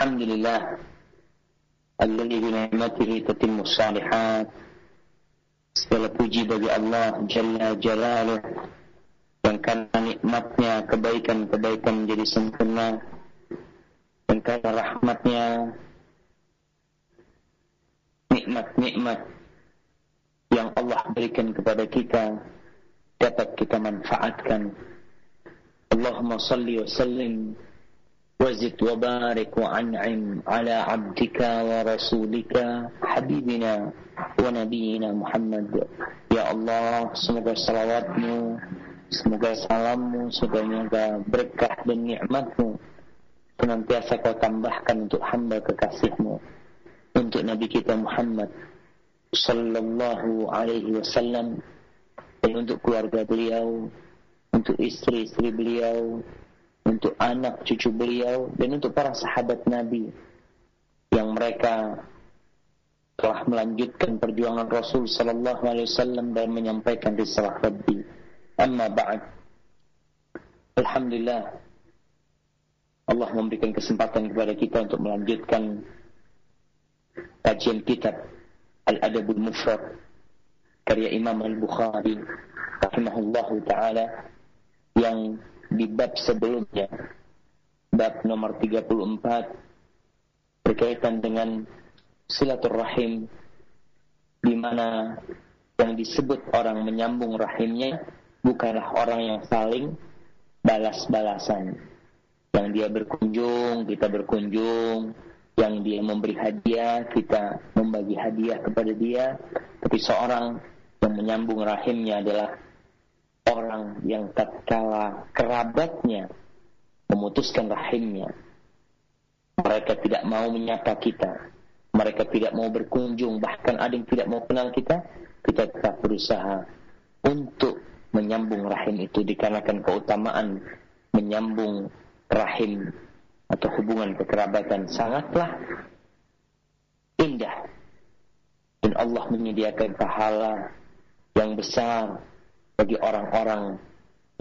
الحمد لله الذي بنعمته تتم الصالحات segala puji bagi Allah Jalla Jalaluh yang karena nikmatnya kebaikan-kebaikan menjadi sempurna dan karena rahmatnya nikmat-nikmat yang Allah berikan kepada kita dapat kita manfaatkan Allahumma salli wa sallim وزد وبارك وأنعم على عبدك ورسولك حبيبنا ونبينا محمد Ya Allah, semoga salawatmu, semoga salammu, semoga berkah dan nikmatmu senantiasa kau tambahkan untuk hamba kekasihmu, untuk Nabi kita Muhammad Sallallahu Alaihi Wasallam, dan untuk keluarga beliau, untuk istri-istri beliau, untuk anak cucu beliau dan untuk para sahabat Nabi yang mereka telah melanjutkan perjuangan Rasul sallallahu alaihi wasallam dan menyampaikan risalah Rabbi. Amma ba'd. Alhamdulillah Allah memberikan kesempatan kepada kita untuk melanjutkan kajian kitab Al-Adabul Mufrad karya Imam Al-Bukhari rahimahullahu taala yang di bab sebelumnya. Bab nomor 34 berkaitan dengan silaturahim di mana yang disebut orang menyambung rahimnya bukanlah orang yang saling balas-balasan. Yang dia berkunjung kita berkunjung. Yang dia memberi hadiah kita membagi hadiah kepada dia. Tapi seorang yang menyambung rahimnya adalah orang yang tatkala kerabatnya memutuskan rahimnya mereka tidak mau menyapa kita mereka tidak mau berkunjung bahkan ada yang tidak mau kenal kita kita tetap berusaha untuk menyambung rahim itu dikarenakan keutamaan menyambung rahim atau hubungan kekerabatan sangatlah indah. Dan Allah menyediakan pahala yang besar bagi orang-orang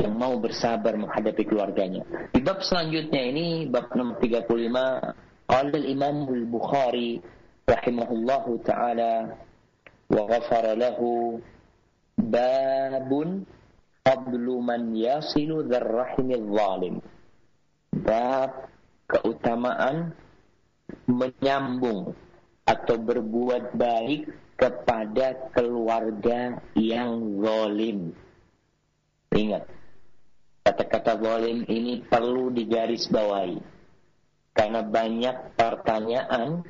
yang mau bersabar menghadapi keluarganya. Di bab selanjutnya ini bab nomor 35 qala al-Imam al-Bukhari rahimahullahu taala wa ghafara lahu babun qablu man yasilu dzarrahimil zalim. Bab keutamaan menyambung atau berbuat baik kepada keluarga yang zalim. Ingat, kata-kata zalim ini perlu digarisbawahi. Karena banyak pertanyaan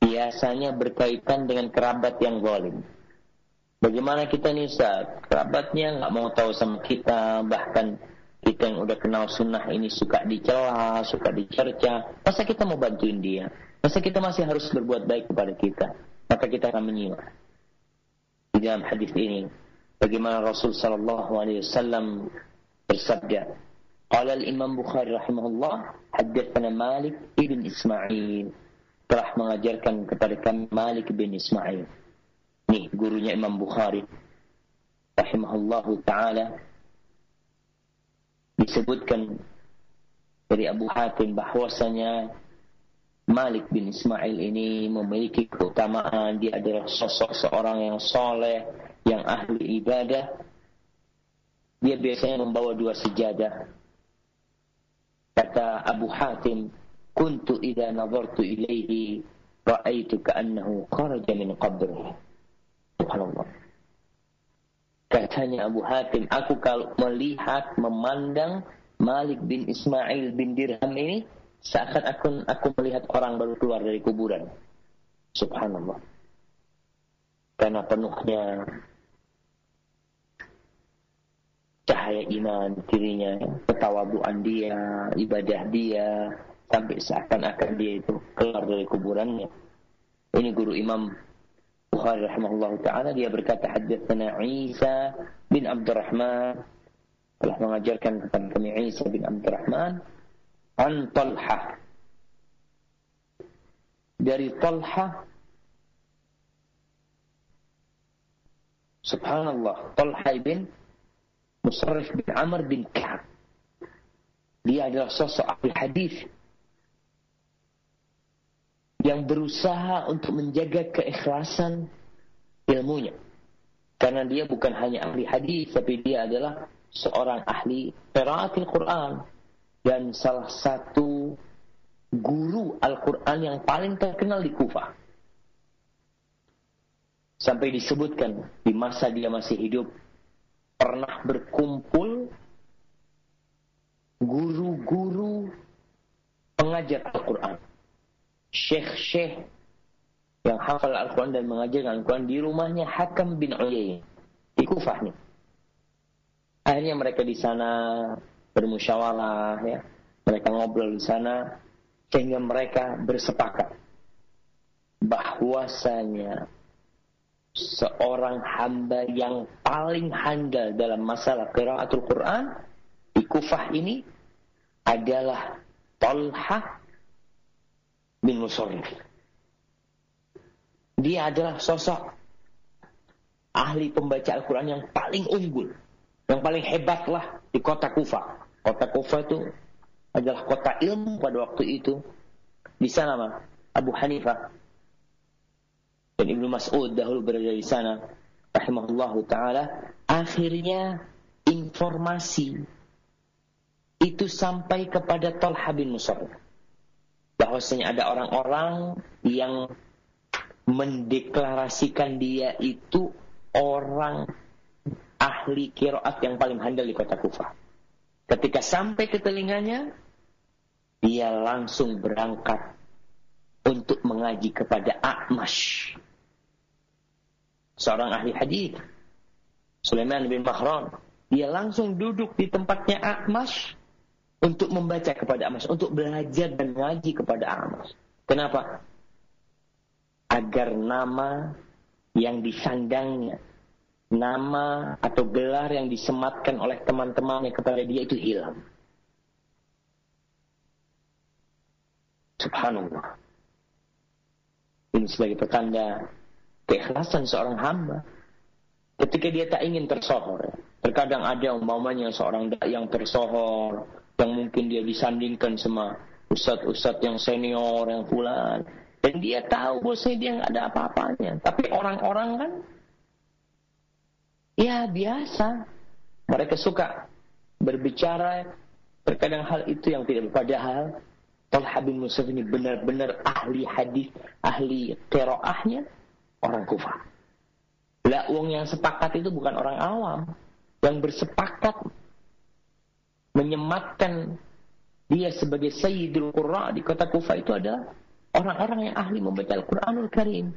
biasanya berkaitan dengan kerabat yang zalim. Bagaimana kita nih Ustaz? Kerabatnya nggak mau tahu sama kita, bahkan kita yang udah kenal sunnah ini suka dicela, suka dicerca. Masa kita mau bantuin dia? Masa kita masih harus berbuat baik kepada kita? Maka kita akan menyimak di dalam hadis ini bagaimana Rasul sallallahu alaihi wasallam bersabda. Qala al-Imam Bukhari rahimahullah haddatsana Malik ibn Ismail. Telah mengajarkan kepada kami Malik bin Ismail. Nih gurunya Imam Bukhari rahimahullahu taala disebutkan dari Abu Hatim bahwasanya Malik bin Ismail ini memiliki keutamaan. Dia adalah sosok seorang yang soleh yang ahli ibadah, dia biasanya membawa dua sejadah. Kata Abu Hatim, "Kuntu idza nazartu ilaihi ra'aitu ka'annahu kharaja min qabrih." Subhanallah. Katanya Abu Hatim, aku kalau melihat, memandang Malik bin Ismail bin Dirham ini, seakan aku, aku melihat orang baru keluar dari kuburan. Subhanallah. Karena penuhnya cahaya iman dirinya, ketawaduan dia, ibadah dia, sampai seakan-akan dia itu keluar dari kuburannya. Ini guru Imam Bukhari rahimahullah taala dia berkata hadatsana Isa bin Abdurrahman telah mengajarkan kepada kami Isa bin Abdurrahman an Talha dari Talha Subhanallah Talha bin Musarrif bin Amr bin Ka'ab. Dia adalah sosok ahli hadis yang berusaha untuk menjaga keikhlasan ilmunya. Karena dia bukan hanya ahli hadis, tapi dia adalah seorang ahli qiraatil Quran dan salah satu guru Al-Quran yang paling terkenal di Kufah. Sampai disebutkan di masa dia masih hidup pernah berkumpul guru-guru pengajar Al-Quran. Syekh-syekh yang hafal Al-Quran dan mengajar Al-Quran di rumahnya Hakam bin Uyain di Kufah nih. Akhirnya mereka di sana bermusyawarah ya. Mereka ngobrol di sana sehingga mereka bersepakat bahwasanya seorang hamba yang paling handal dalam masalah qiraatul Quran di Kufah ini adalah Talha bin Musarrif. Dia adalah sosok ahli pembaca Al-Quran yang paling unggul yang paling hebat lah di kota Kufa. Kota Kufa itu adalah kota ilmu pada waktu itu. Di sana Abu Hanifah dan Ibnu Mas'ud dahulu berada di sana rahimahullahu taala akhirnya informasi itu sampai kepada Talha bin Musarrif bahwasanya ada orang-orang yang mendeklarasikan dia itu orang ahli kiroat yang paling handal di kota Kufah. Ketika sampai ke telinganya, dia langsung berangkat untuk mengaji kepada A'mash. Seorang ahli hadis. Sulaiman bin Mahran. Dia langsung duduk di tempatnya A'mash untuk membaca kepada A'mash, untuk belajar dan mengaji kepada A'mash. Kenapa? Agar nama yang disandangnya nama atau gelar yang disematkan oleh teman-temannya kepada dia itu hilang. Subhanallah. Ini sebagai pertanda keikhlasan seorang hamba. Ketika dia tak ingin tersohor. Terkadang ada umpamanya seorang yang tersohor. Yang mungkin dia disandingkan sama ustadz-ustadz yang senior, yang fulan. Dan dia tahu bahwa dia nggak ada apa-apanya. Tapi orang-orang kan Ya biasa. Mereka suka berbicara terkadang hal itu yang tidak padahal Talha bin Musaf ini benar-benar ahli hadis, ahli qiraahnya orang Kufah. Lah uang yang sepakat itu bukan orang awam. Yang bersepakat menyematkan dia sebagai Sayyidul Qurra di kota Kufah itu adalah orang-orang yang ahli membaca Al-Quranul Karim.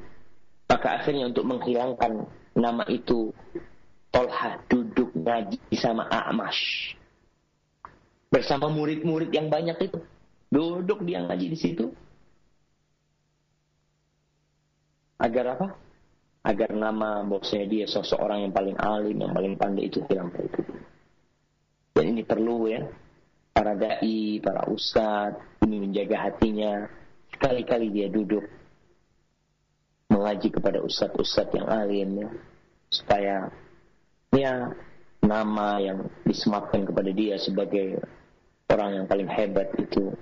Maka akhirnya untuk menghilangkan nama itu Tolha duduk ngaji sama A'mash. Bersama murid-murid yang banyak itu. Duduk dia ngaji di situ. Agar apa? Agar nama bosnya dia sosok orang yang paling alim, yang paling pandai itu hilang dari itu. Dan ini perlu ya. Para da'i, para ustadz, ini menjaga hatinya. Sekali-kali dia duduk mengaji kepada ustadz-ustadz yang alim ya. Supaya ya nama yang disematkan kepada dia sebagai orang yang paling hebat itu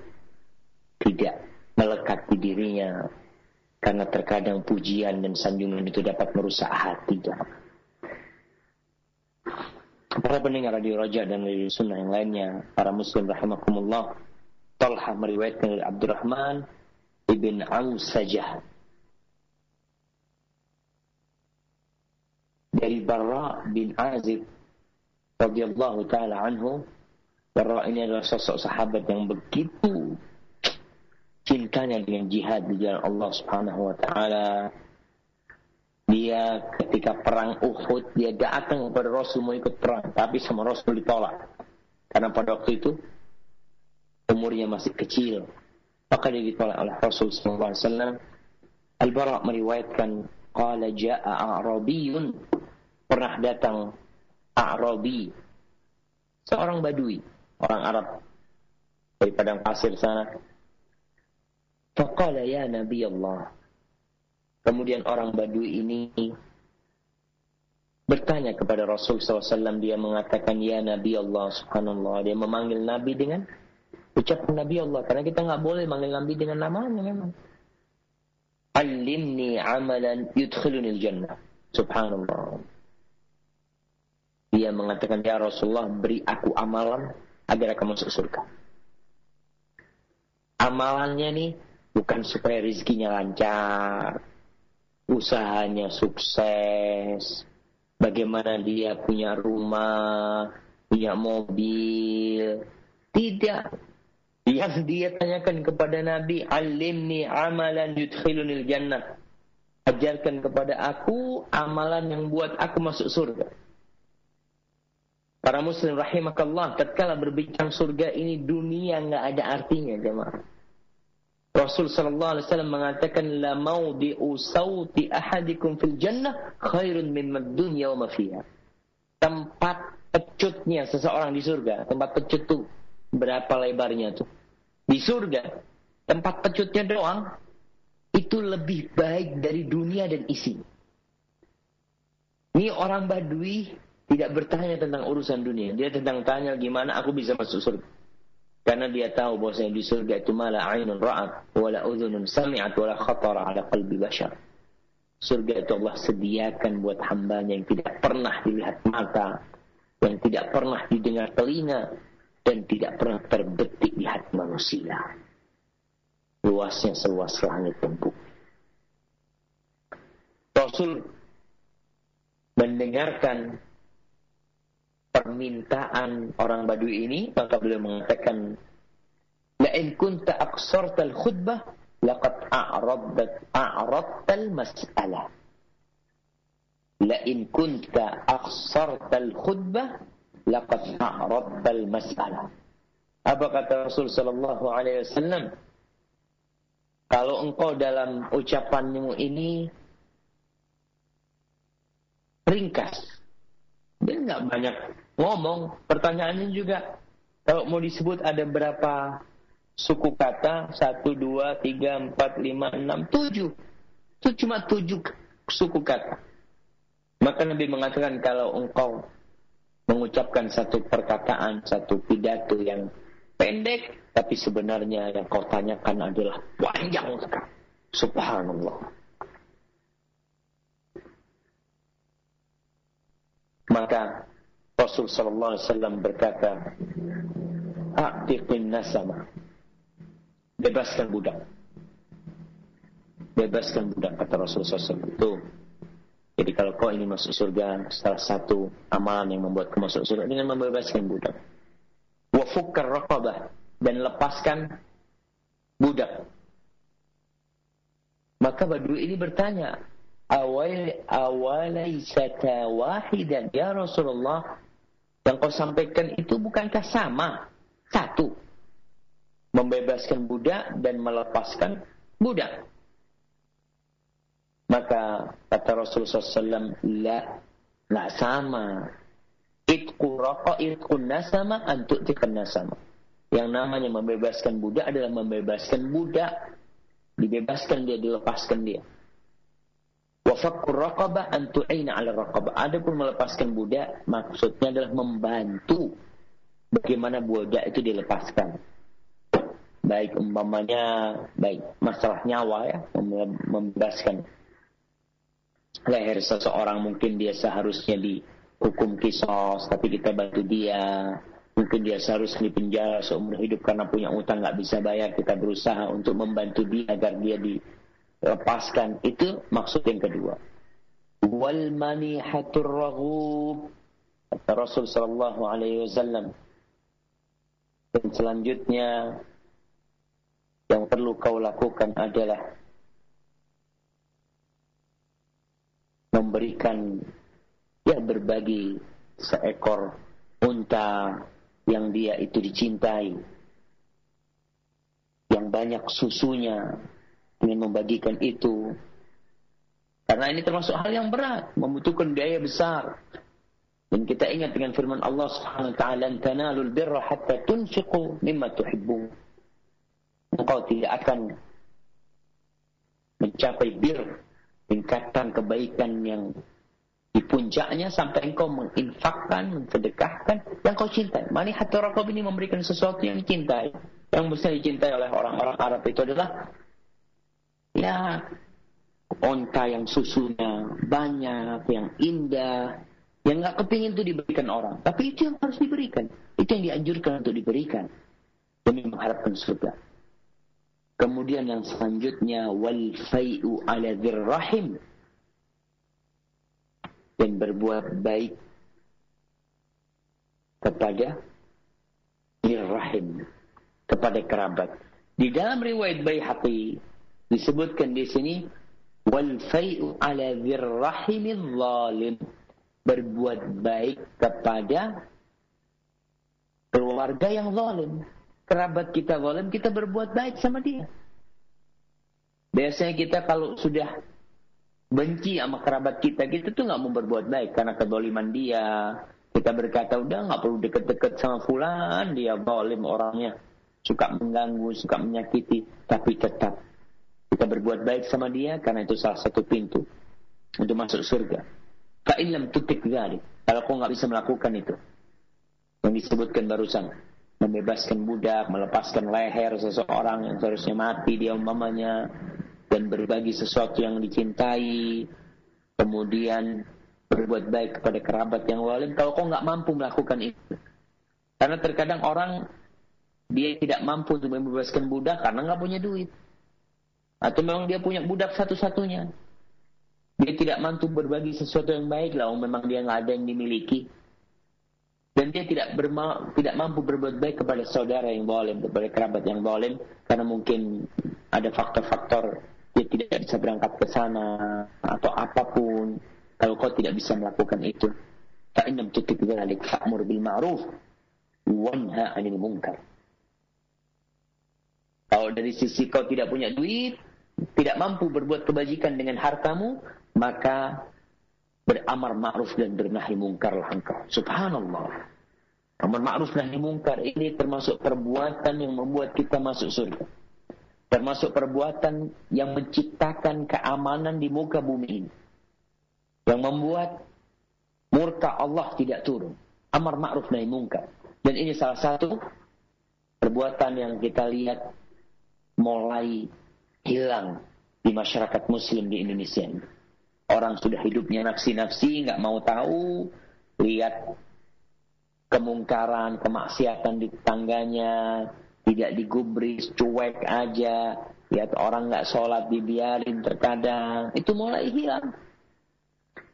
tidak melekat di dirinya karena terkadang pujian dan sanjungan itu dapat merusak hati Para pendengar radio Raja dan radio Sunnah yang lainnya, para muslim rahimakumullah, Talha meriwayatkan dari Abdurrahman ibn Ausajah dari Barra bin Azib radhiyallahu taala anhu Barra ini adalah sosok sahabat yang begitu cintanya dengan jihad di jalan Allah Subhanahu wa taala. Dia ketika perang Uhud dia datang kepada Rasul mau ikut perang tapi sama Rasul ditolak. Karena pada waktu itu umurnya masih kecil. Maka dia ditolak oleh Rasul sallallahu alaihi wasallam. Al-Bara meriwayatkan qala jaa a'rabiyun. Pernah datang Arabi, seorang Badui, orang Arab dari padang pasir sana. Faqala ya Nabi Allah. Kemudian orang Badui ini bertanya kepada Rasul SAW. Dia mengatakan, Ya Nabi Allah subhanallah. Dia memanggil Nabi dengan ucapan Nabi Allah. Karena kita nggak boleh manggil Nabi dengan namanya memang. Alimni amalan yudkhilunil jannah. Subhanallah. Dia mengatakan, Ya Rasulullah, beri aku amalan agar aku masuk surga. Amalannya nih bukan supaya rizkinya lancar, usahanya sukses, bagaimana dia punya rumah, punya mobil. Tidak. Yang dia tanyakan kepada Nabi, Alimni amalan yudkhilunil jannah. Ajarkan kepada aku amalan yang buat aku masuk surga. Para muslim rahimakallah, tatkala berbincang surga ini dunia nggak ada artinya jemaah. Rasul sallallahu alaihi wasallam mengatakan la maudi'u sauti ahadikum fil jannah khairun min dunya wa ma fiha. Tempat pecutnya seseorang di surga, tempat pecut tuh berapa lebarnya tuh? Di surga, tempat pecutnya doang itu lebih baik dari dunia dan isi. Ini orang Badui tidak bertanya tentang urusan dunia. Dia tentang tanya gimana aku bisa masuk surga. Karena dia tahu bahwasanya di surga itu malah ainun ra'at, wala udhunun sami'at, wala khatara ala qalbi bashar. Surga itu Allah sediakan buat hambanya yang tidak pernah dilihat mata, yang tidak pernah didengar telinga, dan tidak pernah terbetik di hati manusia. Luasnya seluas langit dan bumi. Rasul mendengarkan permintaan orang Badui ini, maka beliau mengatakan, La in kunta aqsartal khutbah, laqad a'raddat a'radtal mas'alah. La in kunta aqsartal khutbah, laqad a'radtal mas'alah. Apa kata Rasul sallallahu alaihi wasallam? Kalau engkau dalam ucapanmu ini ringkas, dia nggak banyak ngomong. Pertanyaannya juga, kalau mau disebut ada berapa suku kata? Satu, dua, tiga, empat, lima, enam, tujuh. Itu cuma tujuh suku kata. Maka Nabi mengatakan kalau engkau mengucapkan satu perkataan, satu pidato yang pendek, tapi sebenarnya yang kau tanyakan adalah panjang sekali. Subhanallah. Maka Rasul sallallahu alaihi wasallam berkata, "Aqtiqin nasama." Bebaskan budak. Bebaskan budak kata Rasul SAW itu. Jadi kalau kau ini masuk surga, salah satu amalan yang membuat kau masuk surga dengan membebaskan budak. Wafukkar raqabah dan lepaskan budak. Maka Badui ini bertanya, awal awalaisata wahidan ya Rasulullah yang kau sampaikan itu bukankah sama? Satu. Membebaskan budak dan melepaskan budak. Maka kata Rasulullah SAW, La, la sama. Itku rokok, itku nasama, antuk tikan nasama. Yang namanya membebaskan budak adalah membebaskan budak. Dibebaskan dia, dilepaskan dia. Wafakkur raqabah antu'ina ala raqabah. Adapun melepaskan budak maksudnya adalah membantu bagaimana budak itu dilepaskan. Baik umpamanya baik masalah nyawa ya membebaskan leher seseorang mungkin dia seharusnya dihukum kisos tapi kita bantu dia mungkin dia seharusnya di penjara seumur hidup karena punya utang nggak bisa bayar kita berusaha untuk membantu dia agar dia di lepaskan. Itu maksud yang kedua. Wal manihatur raghub. Rasul sallallahu alaihi wasallam. Dan selanjutnya yang perlu kau lakukan adalah memberikan ya berbagi seekor unta yang dia itu dicintai. Yang banyak susunya ingin membagikan itu. Karena ini termasuk hal yang berat, membutuhkan biaya besar. Dan kita ingat dengan firman Allah Subhanahu wa taala, "Tanalul birra hatta tunfiqu mimma tuhibbun." Engkau tidak akan mencapai bir, tingkatan kebaikan yang di puncaknya sampai engkau menginfakkan, mensedekahkan yang kau cintai. Mani hati ini memberikan sesuatu yang dicintai. Yang bisa dicintai oleh orang-orang Arab itu adalah ya onta yang susunya banyak, yang indah, yang nggak kepingin itu diberikan orang. Tapi itu yang harus diberikan. Itu yang dianjurkan untuk diberikan. Demi mengharapkan surga. Kemudian yang selanjutnya wal fai'u ala dzirrahim dan berbuat baik kepada dirrahim kepada kerabat. Di dalam riwayat Baihaqi disebutkan di sini wal fai'u ala dzirrahimil zalim berbuat baik kepada keluarga yang zalim kerabat kita zalim, kita berbuat baik sama dia. Biasanya kita kalau sudah benci sama kerabat kita, kita tuh nggak mau berbuat baik karena kedoliman dia. Kita berkata, udah nggak perlu deket-deket sama fulan, dia zalim orangnya. Suka mengganggu, suka menyakiti. Tapi tetap kita berbuat baik sama dia karena itu salah satu pintu untuk masuk surga. Fa'ilam tutik gali. Kalau kau nggak bisa melakukan itu. Yang disebutkan barusan membebaskan budak, melepaskan leher seseorang yang seharusnya mati dia umpamanya dan berbagi sesuatu yang dicintai kemudian berbuat baik kepada kerabat yang walim kalau kau nggak mampu melakukan itu karena terkadang orang dia tidak mampu untuk membebaskan budak karena nggak punya duit atau memang dia punya budak satu-satunya. Dia tidak mampu berbagi sesuatu yang baik lah memang dia nggak ada yang dimiliki. Dan dia tidak berma tidak mampu berbuat baik kepada saudara yang zalim, kepada kerabat yang zalim karena mungkin ada faktor-faktor dia tidak bisa berangkat ke sana atau apa pun. Kalau kau tidak bisa melakukan itu tutik dzalik fa'mur bil ma'ruf wanha 'anil munkar. Kalau dari sisi kau tidak punya duit tidak mampu berbuat kebajikan dengan hartamu maka beramar ma'ruf dan bernahi mungkar lah engkau. Subhanallah. Amar ma'ruf nahi mungkar ini termasuk perbuatan yang membuat kita masuk surga. Termasuk perbuatan yang menciptakan keamanan di muka bumi ini. Yang membuat murka Allah tidak turun. Amar ma'ruf nahi mungkar. Dan ini salah satu perbuatan yang kita lihat mulai hilang di masyarakat muslim di Indonesia. Orang sudah hidupnya nafsi-nafsi, nggak mau tahu, lihat kemungkaran, kemaksiatan di tetangganya, tidak digubris, cuek aja, lihat orang nggak sholat dibiarin terkadang, itu mulai hilang.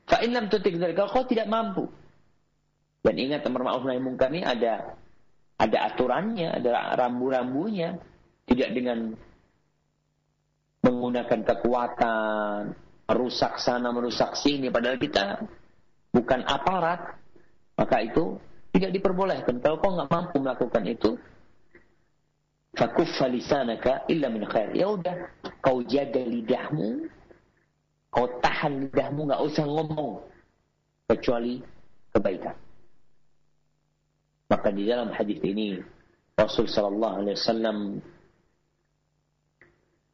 Fa'inam tutik dari kau tidak mampu. Dan ingat amar ma'ruf nahi mungkar ini ada ada aturannya, ada rambu-rambunya, tidak dengan menggunakan kekuatan, merusak sana, merusak sini, padahal kita bukan aparat, maka itu tidak diperbolehkan. Kalau kau nggak mampu melakukan itu, fakuffa lisanaka illa min khair. Ya udah, kau jaga lidahmu, kau tahan lidahmu, nggak usah ngomong kecuali kebaikan. Maka di dalam hadis ini Rasul Sallallahu Alaihi Wasallam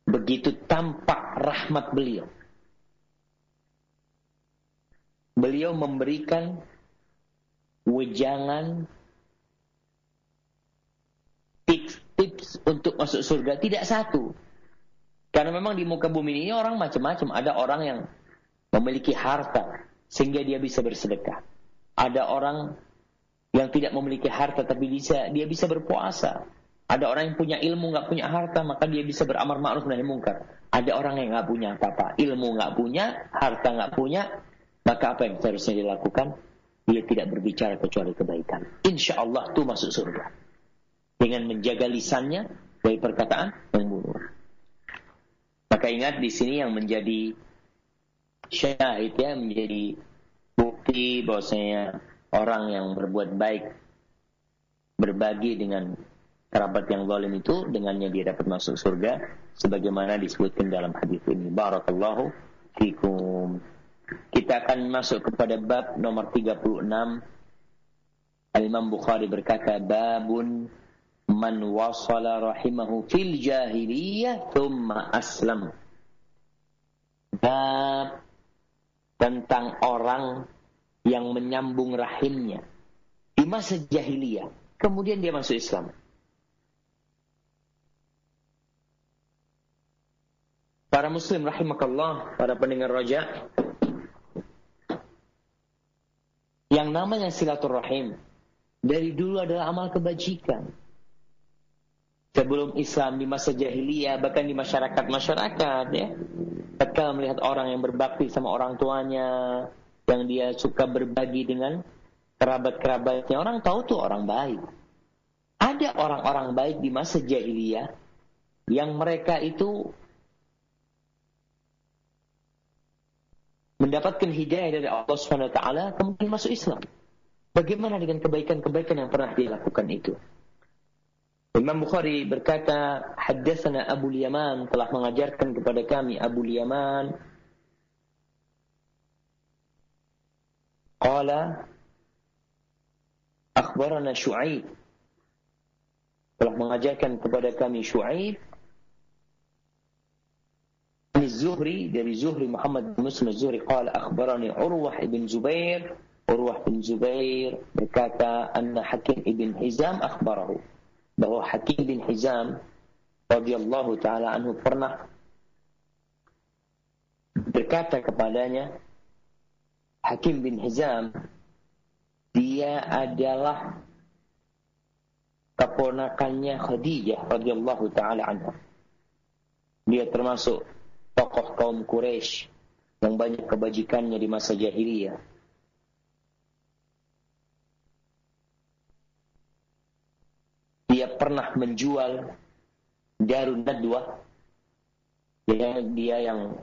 begitu tampak rahmat beliau beliau memberikan wejangan tips-tips untuk masuk surga tidak satu. Karena memang di muka bumi ini orang macam-macam. Ada orang yang memiliki harta sehingga dia bisa bersedekah. Ada orang yang tidak memiliki harta tapi bisa dia bisa berpuasa. Ada orang yang punya ilmu nggak punya harta maka dia bisa beramar ma'ruf nahi mungkar. Ada orang yang nggak punya apa-apa, ilmu nggak punya, harta nggak punya, maka apa yang seharusnya dilakukan? Dia tidak berbicara kecuali kebaikan. Insya Allah itu masuk surga. Dengan menjaga lisannya dari perkataan buruk. Maka ingat di sini yang menjadi syahid ya, menjadi bukti bahwasanya orang yang berbuat baik berbagi dengan kerabat yang zalim itu dengannya dia dapat masuk surga sebagaimana disebutkan dalam hadis ini. Barakallahu fikum. Kita akan masuk kepada bab nomor 36. Al-Imam Bukhari berkata, Babun man wasala rahimahu fil jahiliyah thumma aslam. Bab tentang orang yang menyambung rahimnya di masa jahiliyah. Kemudian dia masuk Islam. Para muslim rahimakallah, para pendengar roja. Yang namanya silaturahim dari dulu adalah amal kebajikan. Sebelum Islam di masa jahiliyah, bahkan di masyarakat-masyarakat ya. Ketika melihat orang yang berbakti sama orang tuanya, yang dia suka berbagi dengan kerabat-kerabatnya, orang tahu tuh orang baik. Ada orang-orang baik di masa jahiliyah yang mereka itu mendapatkan hidayah dari Allah taala kemudian masuk Islam. Bagaimana dengan kebaikan-kebaikan yang pernah dia lakukan itu? Imam Bukhari berkata, "Haddatsana Abu Yaman telah mengajarkan kepada kami Abu Yaman qala akhbarana Syu'aib telah mengajarkan kepada kami Syu'aib الزهري dari Zuhri Muhammad bin Muslim الزهري قال أخبرني عروة بن زبير عروة بن زبير berkata أن حكيم بن حزام أخبره bahwa Hakim bin Hizam radhiyallahu taala anhu pernah berkata kepadanya Hakim bin Hizam dia adalah keponakannya Khadijah radhiyallahu taala anha dia termasuk tokoh kaum Quraisy yang banyak kebajikannya di masa jahiliyah. Dia pernah menjual Darun Nadwa. Dia, dia yang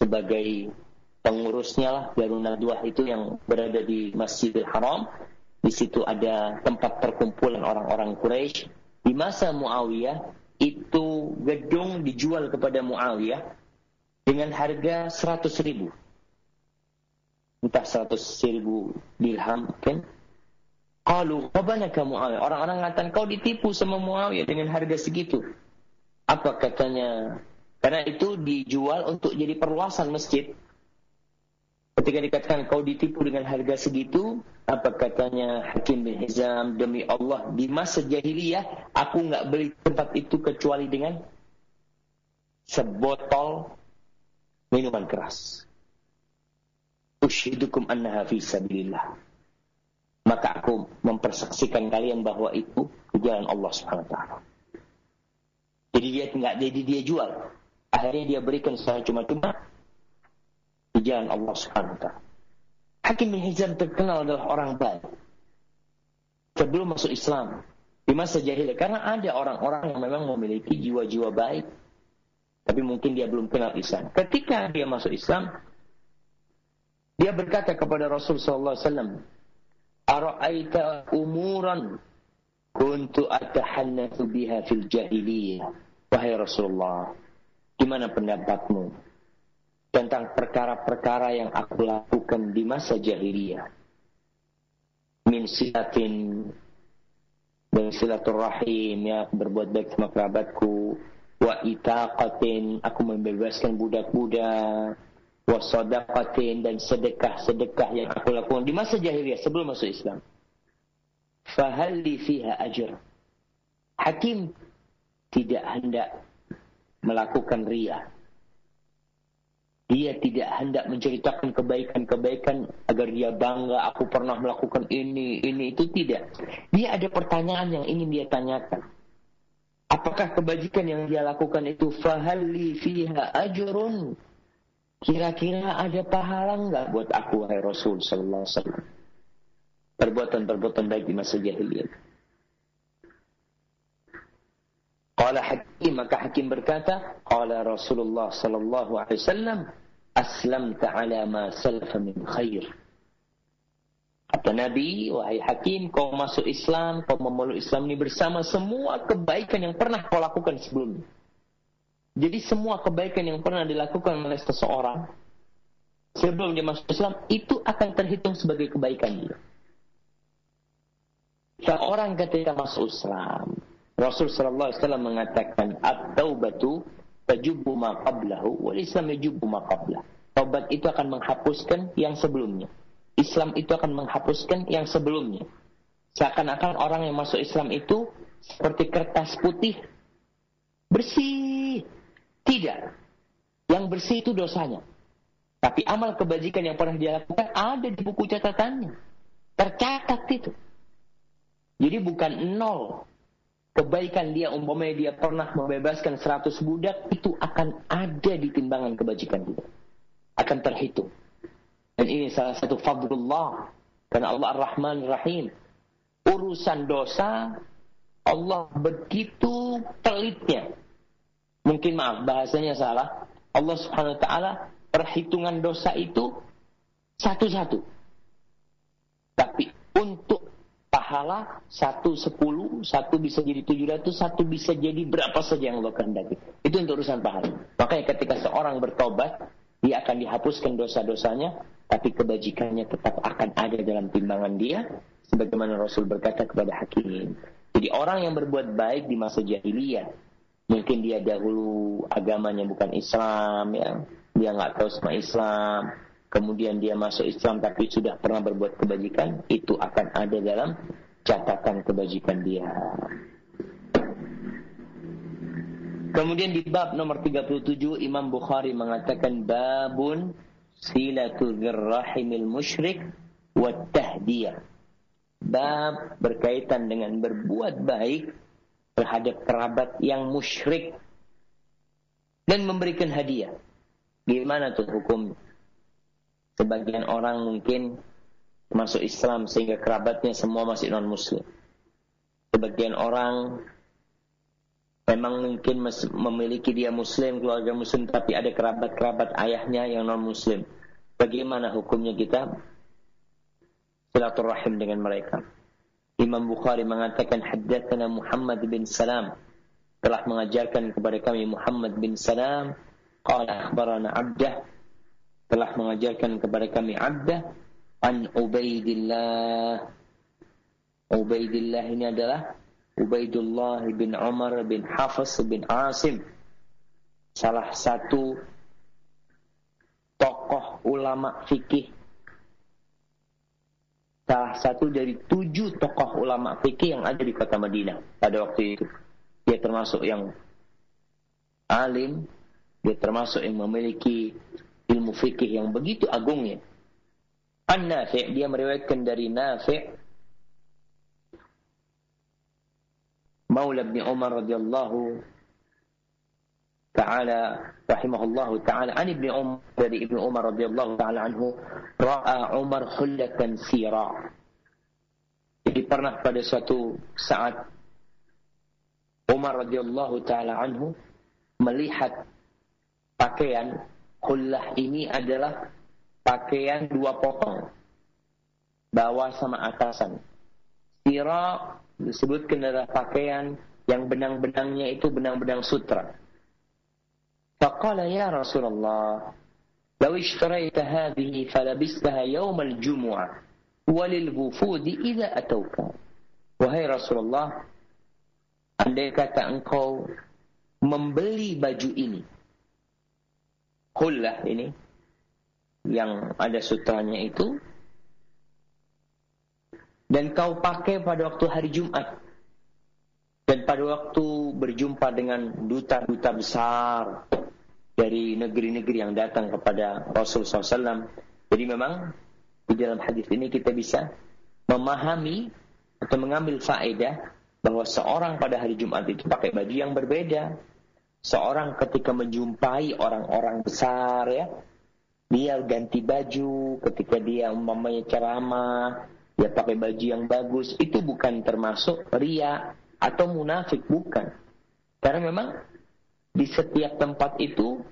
sebagai pengurusnya lah Darun Nadwa itu yang berada di Masjidil Haram. Di situ ada tempat perkumpulan orang-orang Quraisy. Di masa Muawiyah itu gedung dijual kepada Muawiyah dengan harga 100 ribu. Entah 100 ribu dirham, kan? Kalau qabanaka Muawiyah. Orang-orang mengatakan kau ditipu sama Muawiyah dengan harga segitu. Apa katanya? Karena itu dijual untuk jadi perluasan masjid. Ketika dikatakan kau ditipu dengan harga segitu, apa katanya Hakim bin Hizam, demi Allah, di masa jahiliyah, aku nggak beli tempat itu kecuali dengan sebotol minuman keras. Ushidukum annaha fi sabilillah. Maka aku mempersaksikan kalian bahwa itu jalan Allah taala. Jadi dia nggak jadi dia jual. Akhirnya dia berikan secara cuma-cuma jalan Allah taala. Hakim bin Hizam terkenal adalah orang baik. Sebelum masuk Islam, di masa jahiliyah karena ada orang-orang yang memang memiliki jiwa-jiwa baik tapi mungkin dia belum kenal Islam. Ketika dia masuk Islam, dia berkata kepada Rasul sallallahu alaihi wasallam, "Ara'aita umuran kuntu atahannatsu biha fil jahiliyah." Wahai Rasulullah, gimana pendapatmu tentang perkara-perkara yang aku lakukan di masa jahiliyah. Min silatin dan silaturahim ya berbuat baik sama kerabatku wa itaqatin aku membebaskan budak-budak wa sadaqatin dan sedekah-sedekah yang aku lakukan di masa jahiliyah sebelum masuk Islam fahalli fiha ajr hakim tidak hendak melakukan ria dia tidak hendak menceritakan kebaikan-kebaikan agar dia bangga aku pernah melakukan ini, ini itu tidak. Dia ada pertanyaan yang ingin dia tanyakan. Apakah kebajikan yang dia lakukan itu fahalli fiha ajrun? Kira-kira ada pahala enggak buat aku wahai Rasul sallallahu alaihi wasallam? Perbuatan-perbuatan baik di masa jahiliyah. Qala Hakim maka Hakim berkata, qala Rasulullah sallallahu alaihi wasallam, aslamta ala ma salafa min khair. Kata Nabi, wahai Hakim, kau masuk Islam, kau memeluk Islam ini bersama semua kebaikan yang pernah kau lakukan sebelumnya. Jadi semua kebaikan yang pernah dilakukan oleh seseorang sebelum dia masuk Islam itu akan terhitung sebagai kebaikan dia. Seorang ketika masuk Islam, Rasul sallallahu alaihi wasallam mengatakan at-taubatu tajubu ma qablahu wal Islam yajubu ma. Taubat itu akan menghapuskan yang sebelumnya. Islam itu akan menghapuskan yang sebelumnya. Seakan-akan orang yang masuk Islam itu seperti kertas putih bersih, Tidak. Yang bersih itu dosanya. Tapi amal kebajikan yang pernah dia lakukan ada di buku catatannya. Tercatat itu. Jadi bukan nol. Kebaikan dia umpamanya dia pernah membebaskan 100 budak itu akan ada di timbangan kebajikan dia. Akan terhitung. Dan ini salah satu fadlullah. Karena Allah Ar-Rahman Ar-Rahim. Urusan dosa Allah begitu telitnya. Mungkin maaf bahasanya salah. Allah Subhanahu wa taala perhitungan dosa itu satu-satu. Tapi untuk pahala satu sepuluh, satu bisa jadi tujuh ratus, satu bisa jadi berapa saja yang Allah kehendaki. Itu untuk urusan pahala. Makanya ketika seorang bertobat, dia akan dihapuskan dosa-dosanya, tapi kebajikannya tetap akan ada dalam timbangan dia, sebagaimana Rasul berkata kepada Hakim. Jadi orang yang berbuat baik di masa jahiliyah, mungkin dia dahulu agamanya bukan Islam, ya, dia nggak tahu sama Islam, kemudian dia masuk Islam tapi sudah pernah berbuat kebajikan, itu akan ada dalam catatan kebajikan dia. Kemudian di bab nomor 37 Imam Bukhari mengatakan babun silatu dzirrahimil musyrik wa tahdiyah. Bab berkaitan dengan berbuat baik terhadap kerabat yang musyrik dan memberikan hadiah. Gimana tuh hukum? Sebagian orang mungkin masuk Islam sehingga kerabatnya semua masih non muslim. Sebagian orang memang mungkin memiliki dia muslim, keluarga muslim tapi ada kerabat-kerabat ayahnya yang non muslim. Bagaimana hukumnya kita silaturahim dengan mereka? Imam Bukhari mengatakan haddatsana Muhammad bin Salam telah mengajarkan kepada kami Muhammad bin Salam Qala akhbarana Abdah telah mengajarkan kepada kami Abdah an Ubaidillah. Ubaidillah ini adalah Ubaidullah bin Umar bin Hafiz bin Asim. Salah satu tokoh ulama fikih salah satu dari tujuh tokoh ulama fikih yang ada di kota Madinah pada waktu itu. Dia termasuk yang alim, dia termasuk yang memiliki ilmu fikih yang begitu agungnya. An-Nafi' dia meriwayatkan dari Nafi' Maula bin Umar radhiyallahu taala rahimahullahu taala an ibni Umar dari ibnu Umar radhiyallahu taala anhu ra'a Umar hullatan sira jadi pernah pada suatu saat Umar radhiyallahu taala anhu melihat pakaian hullah ini adalah pakaian dua potong bawah sama atasan. Sira disebutkan adalah pakaian yang benang-benangnya itu benang-benang sutra. Faqala ya Rasulullah, "Law ishtarayta hadhihi falabistaha yawm al-jum'ah wa lil-wufud idza atawka." Wahai Rasulullah, andai kata engkau membeli baju ini. Kullah ini yang ada sutranya itu dan kau pakai pada waktu hari Jumat dan pada waktu berjumpa dengan duta-duta besar dari negeri-negeri yang datang kepada Rasul SAW. Jadi memang di dalam hadis ini kita bisa memahami atau mengambil faedah bahwa seorang pada hari Jumat itu pakai baju yang berbeda seorang ketika menjumpai orang-orang besar ya, dia ganti baju ketika dia umpamanya ceramah, dia pakai baju yang bagus, itu bukan termasuk ria atau munafik, bukan. Karena memang di setiap tempat itu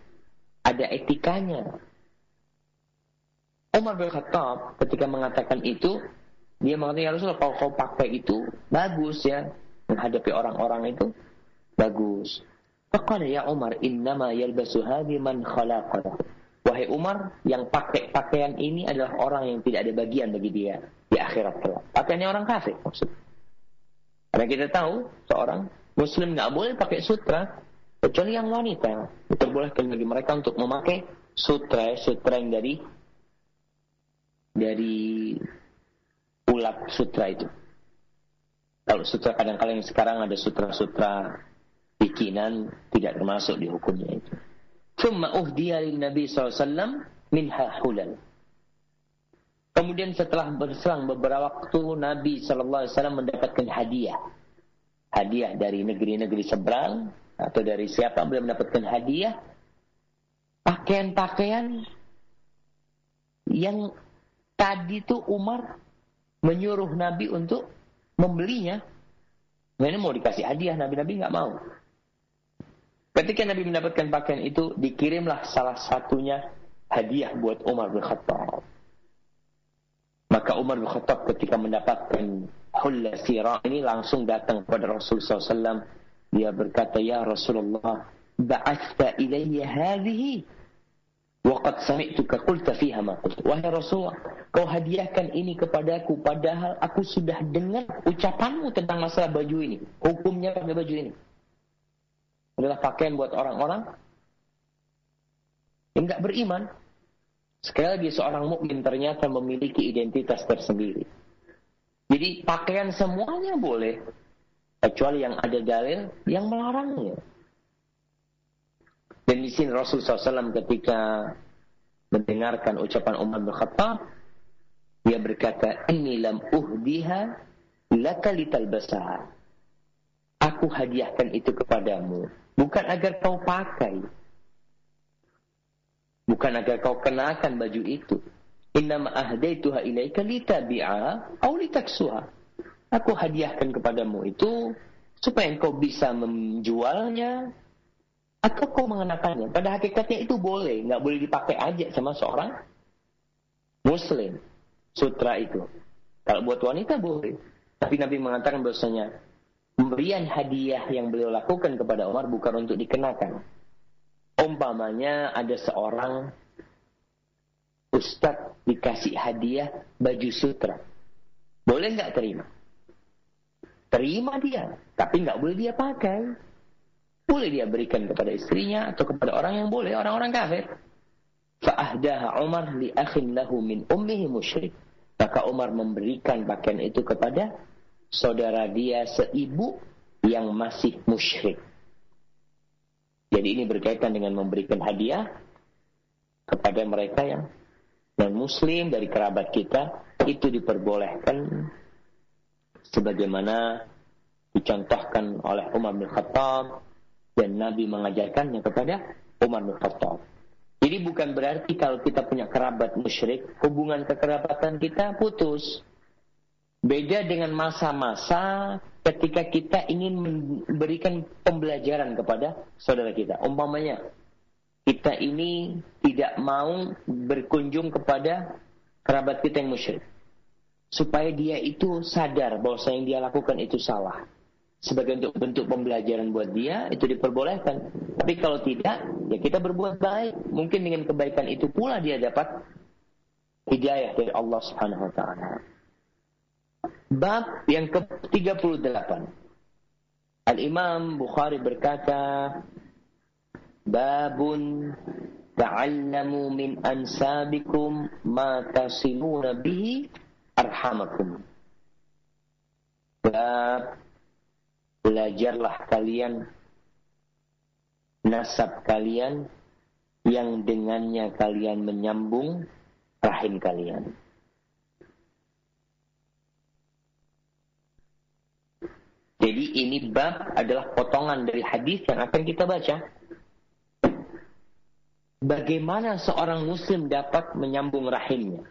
ada etikanya. Umar bin Khattab ketika mengatakan itu, dia mengatakan, ya Rasulullah kalau kau pakai itu, bagus ya. Menghadapi orang-orang itu, bagus. Faqala ya Umar, innama yalbasu hadhi man khalaqana. Wahai Umar, yang pakai pakaian ini adalah orang yang tidak ada bagian bagi dia di akhirat kelak. Pakaiannya orang kafir maksud. Karena kita tahu seorang muslim nggak boleh pakai sutra kecuali yang wanita. Diperbolehkan bagi mereka untuk memakai sutra, sutra yang dari dari ulat sutra itu. Kalau sutra kadang-kadang sekarang ada sutra-sutra bikinan tidak termasuk di hukumnya itu. Thumma uhdiya lin Nabi SAW minha hulal. Kemudian setelah berselang beberapa waktu Nabi SAW mendapatkan hadiah. Hadiah dari negeri-negeri seberang atau dari siapa beliau mendapatkan hadiah pakaian-pakaian yang tadi itu Umar menyuruh Nabi untuk membelinya. Ini mau dikasih hadiah, Nabi-Nabi nggak mau. Ketika Nabi mendapatkan pakaian itu, dikirimlah salah satunya hadiah buat Umar bin Khattab. Maka Umar bin Khattab ketika mendapatkan hulla sirah ini langsung datang kepada Rasulullah SAW. Dia berkata, Ya Rasulullah, ba'athta ilayya hadhihi. Waqad sami'tuka qulta fiha ma qult. Wahai Rasulullah, kau hadiahkan ini kepadaku padahal aku sudah dengar ucapanmu tentang masalah baju ini. Hukumnya pakai baju ini. Adalah pakaian buat orang-orang yang enggak beriman. Sekali lagi seorang mukmin ternyata memiliki identitas tersendiri. Jadi pakaian semuanya boleh. Kecuali yang ada dalil yang melarangnya. Dan di sini Rasul SAW ketika mendengarkan ucapan Umar bin Khattab, dia berkata, Ini lam uhdiha laka litalbasaha. Aku hadiahkan itu kepadamu. Bukan agar kau pakai. Bukan agar kau kenakan baju itu. Innama ahdaituha ilaika litabi'a au litaksuha. Aku hadiahkan kepadamu itu supaya engkau bisa menjualnya atau kau mengenakannya. Pada hakikatnya itu boleh, nggak boleh dipakai aja sama seorang muslim. Sutra itu. Kalau buat wanita boleh. Tapi Nabi mengatakan bahwasanya pemberian hadiah yang beliau lakukan kepada Umar bukan untuk dikenakan. Umpamanya ada seorang ustadz dikasih hadiah baju sutra. Boleh nggak terima? Terima dia, tapi nggak boleh dia pakai. Boleh dia berikan kepada istrinya atau kepada orang yang boleh, orang-orang kafir. Fa'ahdaha Umar li lahu min ummihi musyrik. Maka Umar memberikan pakaian itu kepada saudara dia seibu yang masih musyrik. Jadi ini berkaitan dengan memberikan hadiah kepada mereka yang non muslim dari kerabat kita itu diperbolehkan sebagaimana dicontohkan oleh Umar bin Khattab dan Nabi mengajarkannya kepada Umar bin Khattab. Jadi bukan berarti kalau kita punya kerabat musyrik, hubungan kekerabatan kita putus. Beda dengan masa-masa ketika kita ingin memberikan pembelajaran kepada saudara kita. Umpamanya, kita ini tidak mau berkunjung kepada kerabat kita yang musyrik. Supaya dia itu sadar bahwa yang dia lakukan itu salah sebagai untuk bentuk pembelajaran buat dia itu diperbolehkan. Tapi kalau tidak, ya kita berbuat baik. Mungkin dengan kebaikan itu pula dia dapat hidayah dari Allah Subhanahu wa taala. Bab yang ke-38. Al-Imam Bukhari berkata, Babun ta'allamu min ansabikum ma tasiluna bihi arhamakum. Bab belajarlah kalian nasab kalian yang dengannya kalian menyambung rahim kalian. Jadi ini bab adalah potongan dari hadis yang akan kita baca. Bagaimana seorang muslim dapat menyambung rahimnya?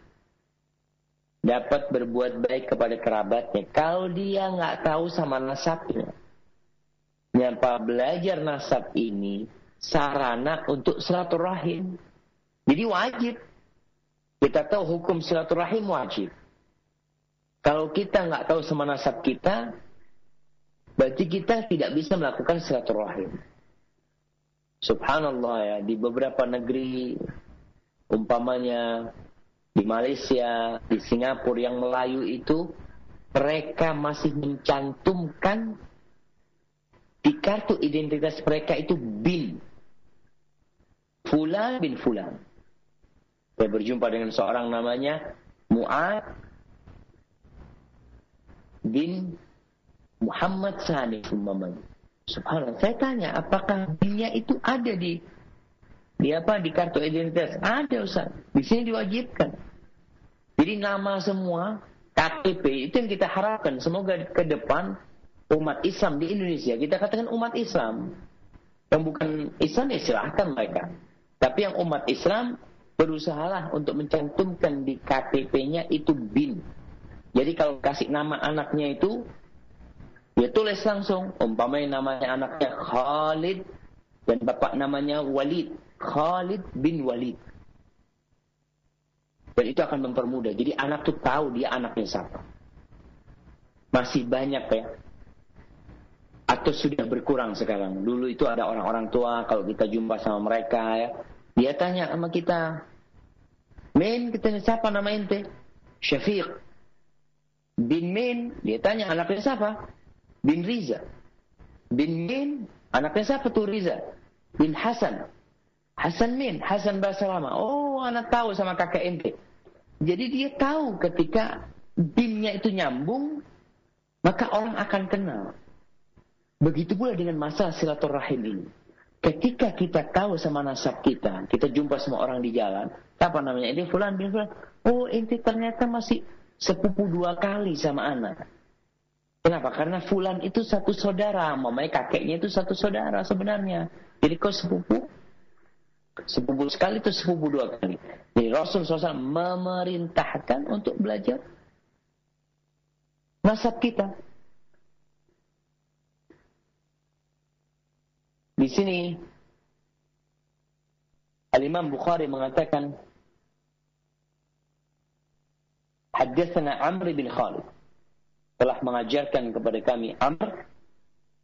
Dapat berbuat baik kepada kerabatnya. Kalau dia nggak tahu sama nasabnya. Nyapa belajar nasab ini sarana untuk silaturahim. Jadi wajib. Kita tahu hukum silaturahim wajib. Kalau kita nggak tahu sama nasab kita, berarti kita tidak bisa melakukan silaturahim. Subhanallah ya, di beberapa negeri, umpamanya di Malaysia, di Singapura yang Melayu itu, mereka masih mencantumkan di kartu identitas mereka itu bin. Fulan bin Fulan. Saya berjumpa dengan seorang namanya Mu'ad bin Muhammad Sani Subhanallah. Saya tanya, apakah binnya itu ada di di apa di kartu identitas? Ada Ustaz. Di sini diwajibkan. Jadi nama semua KTP itu yang kita harapkan semoga ke depan umat Islam di Indonesia kita katakan umat Islam yang bukan Islam ya silahkan mereka. Tapi yang umat Islam berusahalah untuk mencantumkan di KTP-nya itu bin. Jadi kalau kasih nama anaknya itu dia tulis langsung umpamanya namanya anaknya Khalid dan bapak namanya Walid. Khalid bin Walid. Dan itu akan mempermudah. Jadi anak tuh tahu dia anaknya siapa. Masih banyak ya. Atau sudah berkurang sekarang. Dulu itu ada orang-orang tua kalau kita jumpa sama mereka ya. Dia tanya sama kita. Min, kita siapa nama ente? Syafiq. Bin Min, dia tanya anaknya siapa? Bin Riza. Bin Min, anaknya siapa tuh Riza? Bin Hasan. Hasan Min, Hasan bahasa lama. Oh, anak tahu sama kakek ente. Jadi dia tahu ketika binnya itu nyambung, maka orang akan kenal. Begitu pula dengan masalah silaturahim ini. Ketika kita tahu sama nasab kita, kita jumpa semua orang di jalan, apa namanya? Ini fulan bin fulan. Oh, ente ternyata masih sepupu dua kali sama anak. Kenapa? Karena fulan itu satu saudara, mamanya kakeknya itu satu saudara sebenarnya. Jadi kau sepupu Sepupu sekali itu sepupu dua kali. Jadi Rasul SAW memerintahkan untuk belajar nasab kita. Di sini Al-Imam Bukhari mengatakan Haddatsana Amr bin Khalid telah mengajarkan kepada kami Amr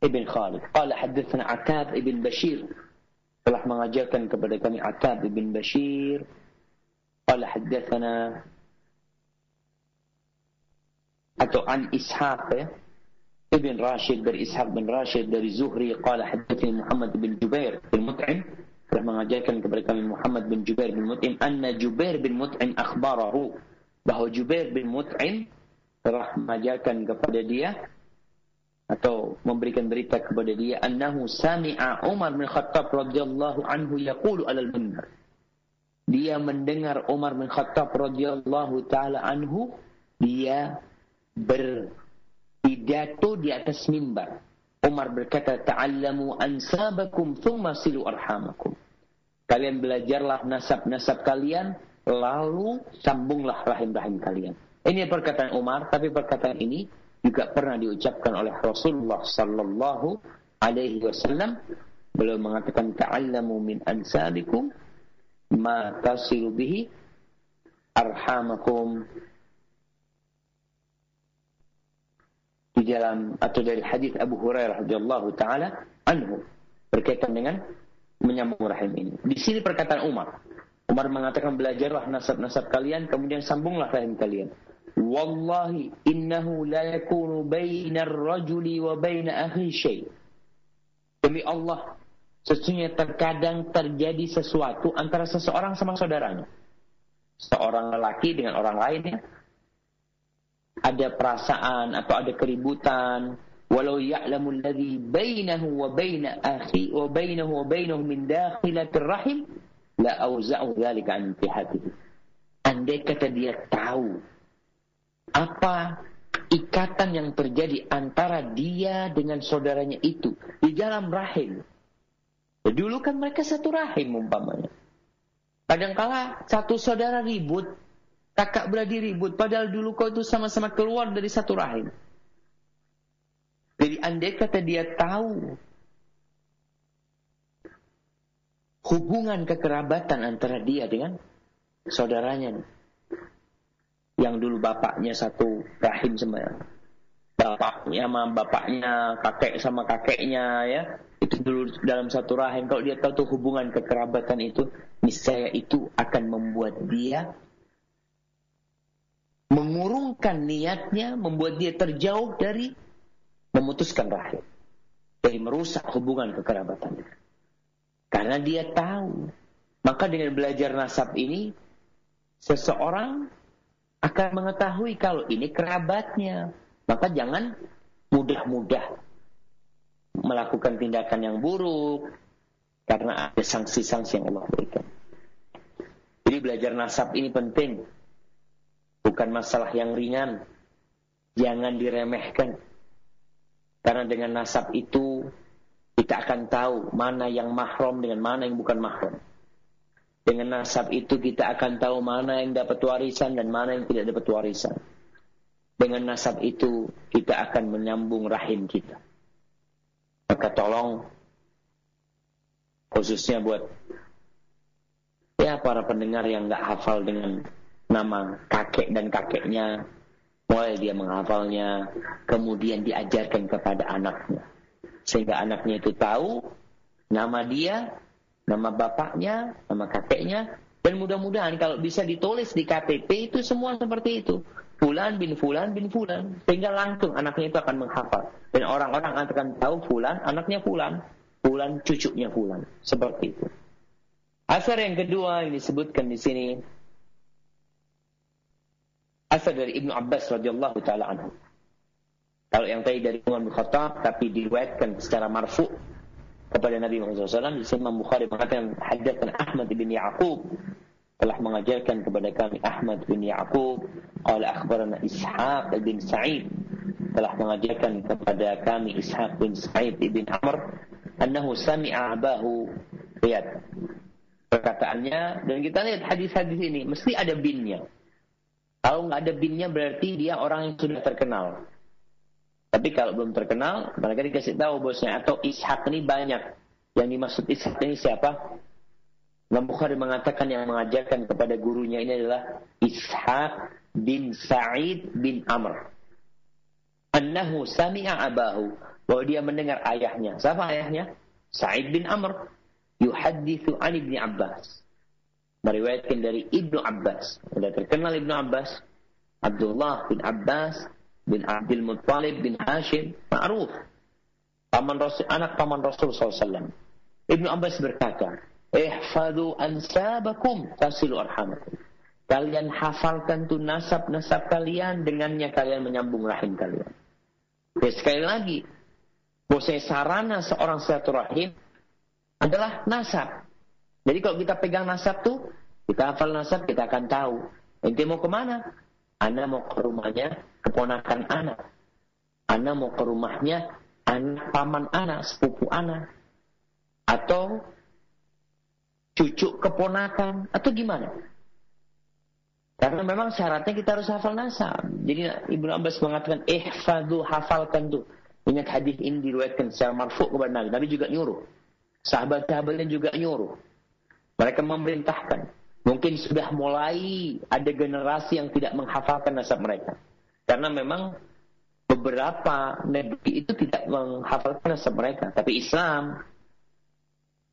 ibn Khalid. Qala haddatsana Atab ibn Bashir telah mengajarkan kepada kami Atab bin Bashir qala haddatsana atau an Ishaq Ibn Rashid dari Ishaq bin Rashid dari Zuhri qala haddatsani Muhammad bin Jubair bin Mut'im telah mengajarkan kepada kami Muhammad bin Jubair bin Mut'im anna Jubair bin Mut'im akhbarahu bahwa Jubair bin Mut'im telah mengajarkan kepada dia atau memberikan berita kepada dia annahu sami'a Umar bin Khattab radhiyallahu anhu yaqulu alal minbar dia mendengar Umar bin Khattab radhiyallahu taala anhu dia berpidato di atas mimbar. Umar berkata ta'allamu ansabakum thumma silu arhamakum. Kalian belajarlah nasab-nasab kalian lalu sambunglah rahim-rahim kalian ini perkataan Umar tapi perkataan ini juga pernah diucapkan oleh Rasulullah sallallahu alaihi wasallam beliau mengatakan ta'allamu min ansabikum ma tasilu bihi arhamakum di dalam atau dari hadis Abu Hurairah radhiyallahu taala anhu berkaitan dengan menyambung rahim ini. Di sini perkataan Umar. Umar mengatakan belajarlah nasab-nasab kalian kemudian sambunglah rahim kalian. Wallahi innahu la yakunu baina rajuli wa baina akhi. Demi Allah, sesungguhnya terkadang terjadi sesuatu antara seseorang sama saudaranya. Seorang lelaki dengan orang lainnya ada perasaan atau ada keributan walau ya'lamu alladhi bainahu wa baina akhi wa bainahu wa bainahu min dakhilatir rahim la auza'u dzalika an intihatihi andai kata dia tahu apa ikatan yang terjadi antara dia dengan saudaranya itu di dalam rahim. Ya, dulu kan mereka satu rahim umpamanya. Kadangkala satu saudara ribut, kakak beradik ribut, padahal dulu kau itu sama-sama keluar dari satu rahim. Jadi andai kata dia tahu hubungan kekerabatan antara dia dengan saudaranya yang dulu bapaknya satu rahim sama bapaknya sama bapaknya, kakek sama kakeknya ya. Itu dulu dalam satu rahim. Kalau dia tahu tuh hubungan kekerabatan itu, niscaya itu akan membuat dia mengurungkan niatnya, membuat dia terjauh dari memutuskan rahim. Dari merusak hubungan kekerabatan. Karena dia tahu. Maka dengan belajar nasab ini, seseorang akan mengetahui kalau ini kerabatnya. Maka jangan mudah-mudah melakukan tindakan yang buruk. Karena ada sanksi-sanksi yang Allah berikan. Jadi belajar nasab ini penting. Bukan masalah yang ringan. Jangan diremehkan. Karena dengan nasab itu kita akan tahu mana yang mahram dengan mana yang bukan mahram. Dengan nasab itu kita akan tahu mana yang dapat warisan dan mana yang tidak dapat warisan. Dengan nasab itu kita akan menyambung rahim kita. Maka tolong khususnya buat ya para pendengar yang nggak hafal dengan nama kakek dan kakeknya, mulai dia menghafalnya, kemudian diajarkan kepada anaknya. Sehingga anaknya itu tahu nama dia, nama bapaknya, nama kakeknya, dan mudah-mudahan kalau bisa ditulis di KTP itu semua seperti itu. Fulan bin Fulan bin Fulan. Sehingga langsung anaknya itu akan menghafal. Dan orang-orang akan tahu Fulan, anaknya Fulan. Fulan, cucunya Fulan. Seperti itu. Asar yang kedua yang disebutkan di sini. Asar dari Ibnu Abbas radhiyallahu taala anhu. Kalau yang tadi dari Umar bin Khattab tapi diriwayatkan secara marfu kepada Nabi Muhammad SAW. Imam Bukhari mengatakan haddatsan Ahmad bin Yaqub. Telah mengajarkan kepada kami Ahmad bin Yaqub. Qala akhbarana Ishaq bin Sa'id. Telah mengajarkan kepada kami Ishaq bin Sa'id bin Amr annahu sami'a abahu. Lihat perkataannya dan kita lihat hadis-hadis ini. Mesti ada binnya. Kalau nggak ada binnya berarti dia orang yang sudah terkenal tapi kalau belum terkenal, mereka dikasih tahu bosnya atau Ishak ini banyak. Yang dimaksud Ishak ini siapa? Imam Bukhari mengatakan yang mengajarkan kepada gurunya ini adalah Ishak bin Sa'id bin Amr. Annahu sami'a abahu. Bahwa dia mendengar ayahnya. Siapa ayahnya? Sa'id bin Amr. Yuhadithu an ibni Abbas. Meriwayatkan dari Ibnu Abbas. Sudah terkenal Ibnu Abbas. Abdullah bin Abbas bin Abdul Muttalib bin Hashim ma'ruf. Paman Rasul anak paman Rasul SAW Ibnu Abbas berkata ihfadu ansabakum tasilu arhamakum. Kalian hafalkan tuh nasab-nasab kalian dengannya kalian menyambung rahim kalian. Ya, sekali lagi bahwa sarana seorang rahim adalah nasab. Jadi kalau kita pegang nasab tuh kita hafal nasab kita akan tahu. Ente mau ke mana? Anda mau ke rumahnya keponakan anak. Anda mau ke rumahnya anak paman anak, sepupu anak. Atau cucu keponakan. Atau gimana? Karena memang syaratnya kita harus hafal nasab. Jadi Ibnu Abbas mengatakan, eh fadu hafalkan tuh. Ingat hadis ini diriwayatkan secara marfu kepada Nabi. Nabi juga nyuruh. Sahabat-sahabatnya juga nyuruh. Mereka memerintahkan. Mungkin sudah mulai ada generasi yang tidak menghafalkan nasab mereka. Karena memang beberapa negeri itu tidak menghafalkan nasab mereka. Tapi Islam,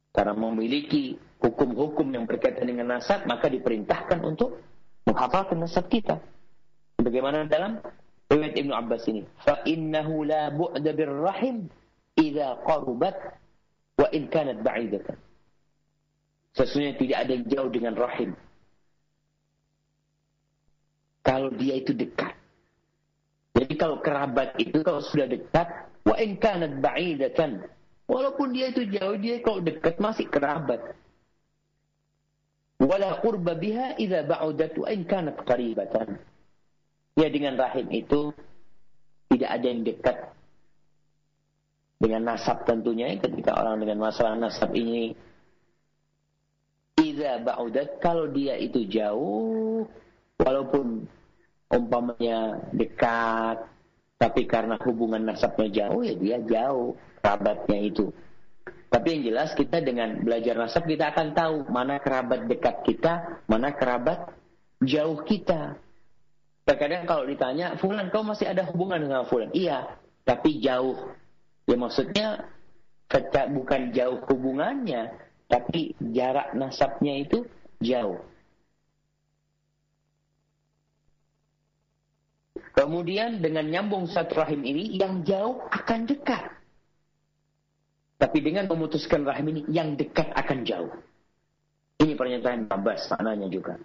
karena memiliki hukum-hukum yang berkaitan dengan nasab, maka diperintahkan untuk menghafalkan nasab kita. Bagaimana dalam riwayat Ibnu Abbas ini? Fa innahu la bu'da birrahim idza qarubat wa in kanat ba'idatan. Sesungguhnya tidak ada yang jauh dengan rahim. Kalau dia itu dekat. Jadi kalau kerabat itu kalau sudah dekat, wa in kanat ba'idatan. Walaupun dia itu jauh, dia kalau dekat masih kerabat. Wala qurba biha idza ba'udat wa in kanat qaribatan. Ya dengan rahim itu tidak ada yang dekat dengan nasab tentunya ketika orang dengan masalah nasab ini Iza ba'udat kalau dia itu jauh walaupun umpamanya dekat tapi karena hubungan nasabnya jauh ya dia jauh kerabatnya itu. Tapi yang jelas kita dengan belajar nasab kita akan tahu mana kerabat dekat kita, mana kerabat jauh kita. Terkadang kalau ditanya, Fulan kau masih ada hubungan dengan Fulan? Iya, tapi jauh. Ya maksudnya bukan jauh hubungannya, tapi jarak nasabnya itu jauh. Kemudian dengan nyambung satu rahim ini yang jauh akan dekat. Tapi dengan memutuskan rahim ini yang dekat akan jauh. Ini pernyataan Abbas maknanya juga.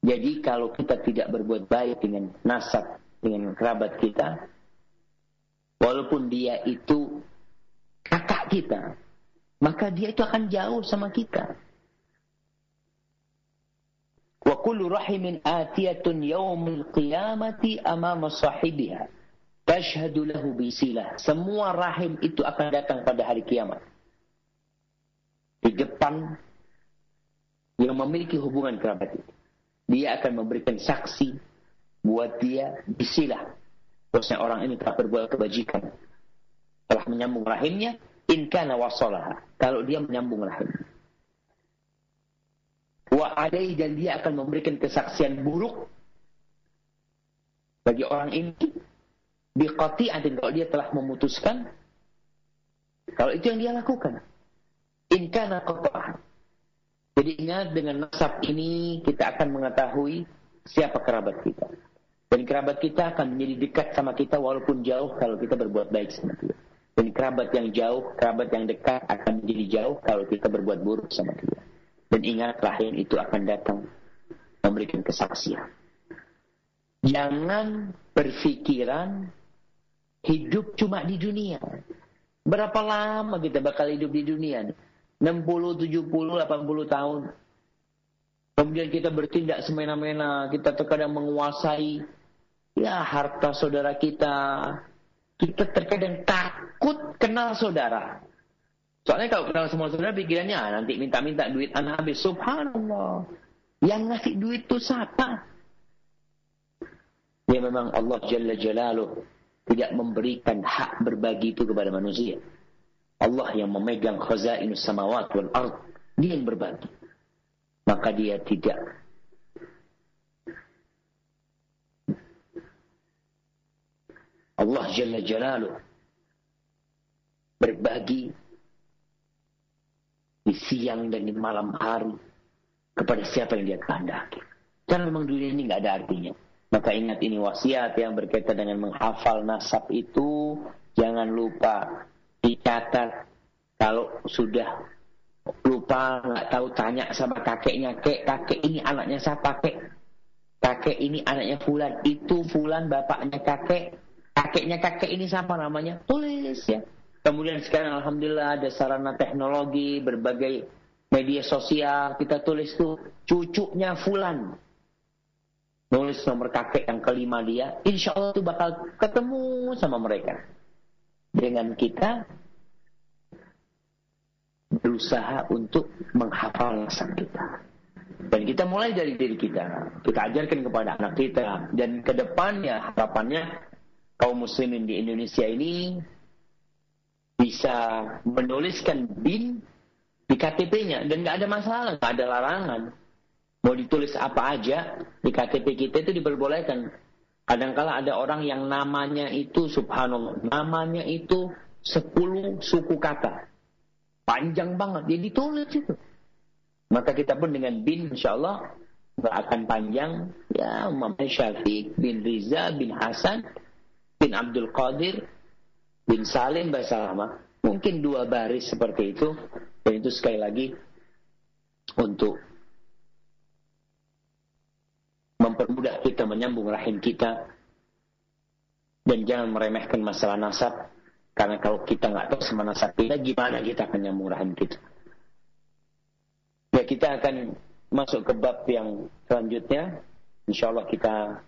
Jadi kalau kita tidak berbuat baik dengan nasab, dengan kerabat kita, walaupun dia itu kakak kita, maka dia itu akan jauh sama kita. Wa kullu rahimin atiyatun yaumil qiyamati amama sahibiha. Tashhadu lahu bisilah. Semua rahim itu akan datang pada hari kiamat. Di depan yang memiliki hubungan kerabat itu. Dia akan memberikan saksi buat dia bisilah. Bahwasanya orang ini telah berbuat kebajikan. Telah menyambung rahimnya. In kana wasolaha. Kalau dia menyambung rahimnya wa alaih dan dia akan memberikan kesaksian buruk bagi orang ini. Biqati'atin kalau dia telah memutuskan kalau itu yang dia lakukan. In kana jadi ingat dengan nasab ini kita akan mengetahui siapa kerabat kita. Dan kerabat kita akan menjadi dekat sama kita walaupun jauh kalau kita berbuat baik sama dia. Dan kerabat yang jauh, kerabat yang dekat akan menjadi jauh kalau kita berbuat buruk sama dia. Dan ingat rahim itu akan datang memberikan kesaksian. Jangan berpikiran hidup cuma di dunia. Berapa lama kita bakal hidup di dunia? 60, 70, 80 tahun. Kemudian kita bertindak semena-mena, kita terkadang menguasai ya harta saudara kita. Kita terkadang takut kenal saudara. Soalnya kalau kenal semua saudara pikirannya ah, nanti minta-minta duit anak habis. Subhanallah. Yang ngasih duit itu siapa? Ya memang Allah Jalla Jalaluh tidak memberikan hak berbagi itu kepada manusia. Allah yang memegang khazainus samawat wal ard. Dia yang berbagi. Maka dia tidak Allah Jalla Jalaluh berbagi di siang dan di malam hari kepada siapa yang dia kehendaki. Karena memang dunia ini nggak ada artinya. Maka ingat ini wasiat yang berkaitan dengan menghafal nasab itu. Jangan lupa dicatat. Kalau sudah lupa nggak tahu tanya sama kakeknya kek kakek ini anaknya siapa kek? Kakek ini anaknya fulan. Itu fulan bapaknya kakek. Kakeknya kakek ini siapa namanya? Tulis. Ya Kemudian sekarang Alhamdulillah ada sarana teknologi, berbagai media sosial. Kita tulis tuh cucunya Fulan. Nulis nomor kakek yang kelima dia. Insya Allah tuh bakal ketemu sama mereka. Dengan kita berusaha untuk menghafal nasab kita. Dan kita mulai dari diri kita. Kita ajarkan kepada anak kita. Dan ke depannya harapannya kaum muslimin di Indonesia ini bisa menuliskan bin di KTP-nya dan nggak ada masalah, nggak ada larangan. Mau ditulis apa aja di KTP kita itu diperbolehkan. Kadangkala ada orang yang namanya itu subhanallah, namanya itu 10 suku kata. Panjang banget, jadi ditulis itu. Maka kita pun dengan bin insya Allah nggak akan panjang. Ya, umpamanya Syafiq bin Riza bin Hasan bin Abdul Qadir bin Salim bahasa lama. Mungkin dua baris seperti itu. Dan itu sekali lagi untuk mempermudah kita menyambung rahim kita. Dan jangan meremehkan masalah nasab. Karena kalau kita nggak tahu sama nasab kita, gimana kita akan nyambung rahim kita. Ya kita akan masuk ke bab yang selanjutnya. Insya Allah kita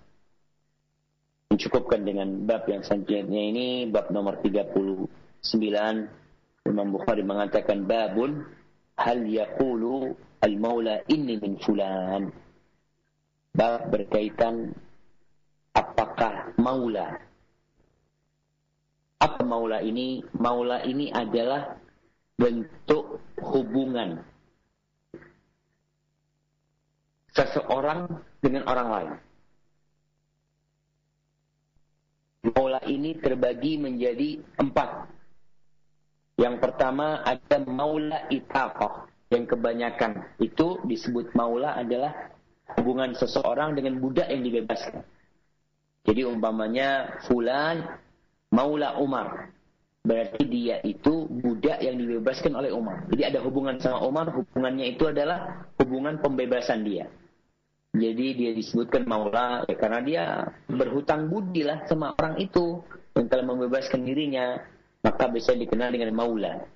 mencukupkan dengan bab yang selanjutnya ini bab nomor 39 Imam Bukhari mengatakan babun hal yaqulu al-maula inni min fulan. Bab berkaitan apakah maula? Apa maula ini? Maula ini adalah bentuk hubungan seseorang dengan orang lain Maula ini terbagi menjadi empat. Yang pertama ada maula itaqah. Yang kebanyakan itu disebut maula adalah hubungan seseorang dengan budak yang dibebaskan. Jadi umpamanya fulan maula Umar. Berarti dia itu budak yang dibebaskan oleh Umar. Jadi ada hubungan sama Umar, hubungannya itu adalah hubungan pembebasan dia. Jadi dia disebutkan maula ya, karena dia berhutang budi lah sama orang itu yang telah membebaskan dirinya. Maka bisa dikenal dengan maula.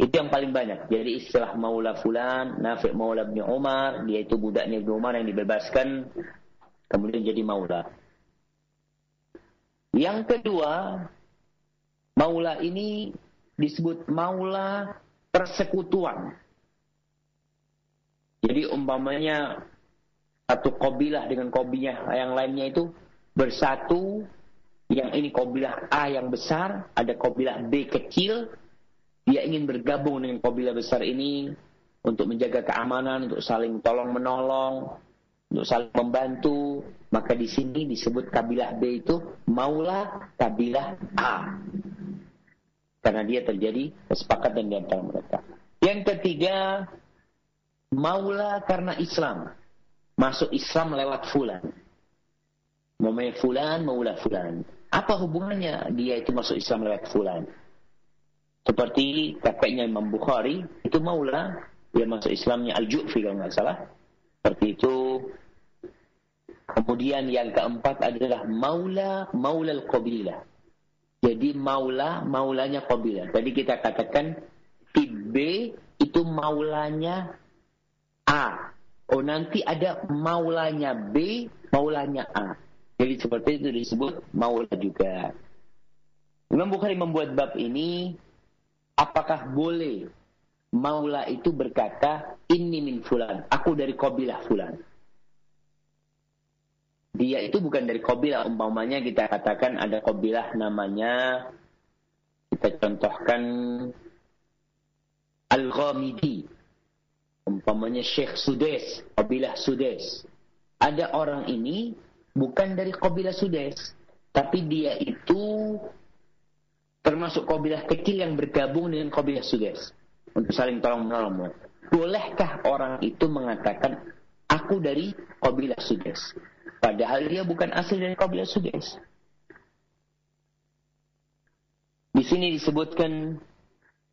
Itu yang paling banyak. Jadi istilah maula fulan, Nafi' maula bin Umar, dia itu budaknya bin Umar yang dibebaskan, kemudian jadi maula. Yang kedua, maula ini disebut maula persekutuan. Jadi umpamanya satu kobilah dengan kobilah yang lainnya itu bersatu, yang ini kobilah A yang besar, ada kobilah B kecil, dia ingin bergabung dengan kabilah besar ini untuk menjaga keamanan, untuk saling tolong menolong, untuk saling membantu. Maka di sini disebut kabilah B itu maula kabilah A. Karena dia terjadi kesepakatan di antara mereka. Yang ketiga, maula karena Islam. Masuk Islam lewat fulan. Mamai fulan, maula fulan. Apa hubungannya dia itu masuk Islam lewat fulan? Seperti kakeknya Imam Bukhari, itu maula, dia masuk Islamnya Al-Ju'fi kalau nggak salah. Seperti itu. Kemudian yang keempat adalah maula, maula al-qabilah. Jadi maula, maulanya qabilah. Tadi kita katakan tib B itu maulanya A. Oh nanti ada maulanya B, maulanya A. Jadi seperti itu disebut maula juga. Imam Bukhari membuat bab ini apakah boleh maula itu berkata ini min fulan, aku dari kabilah fulan. Dia itu bukan dari kabilah, umpamanya kita katakan ada kabilah namanya kita contohkan Al-Ghamidi. Umpamanya Syekh Sudes, kabilah Sudes. Ada orang ini bukan dari kabilah Sudes, tapi dia itu termasuk kabilah kecil yang bergabung dengan kabilah Sudes untuk saling tolong menolong. Bolehkah orang itu mengatakan aku dari kabilah Sudes, padahal dia bukan asli dari kabilah Sudes? Di sini disebutkan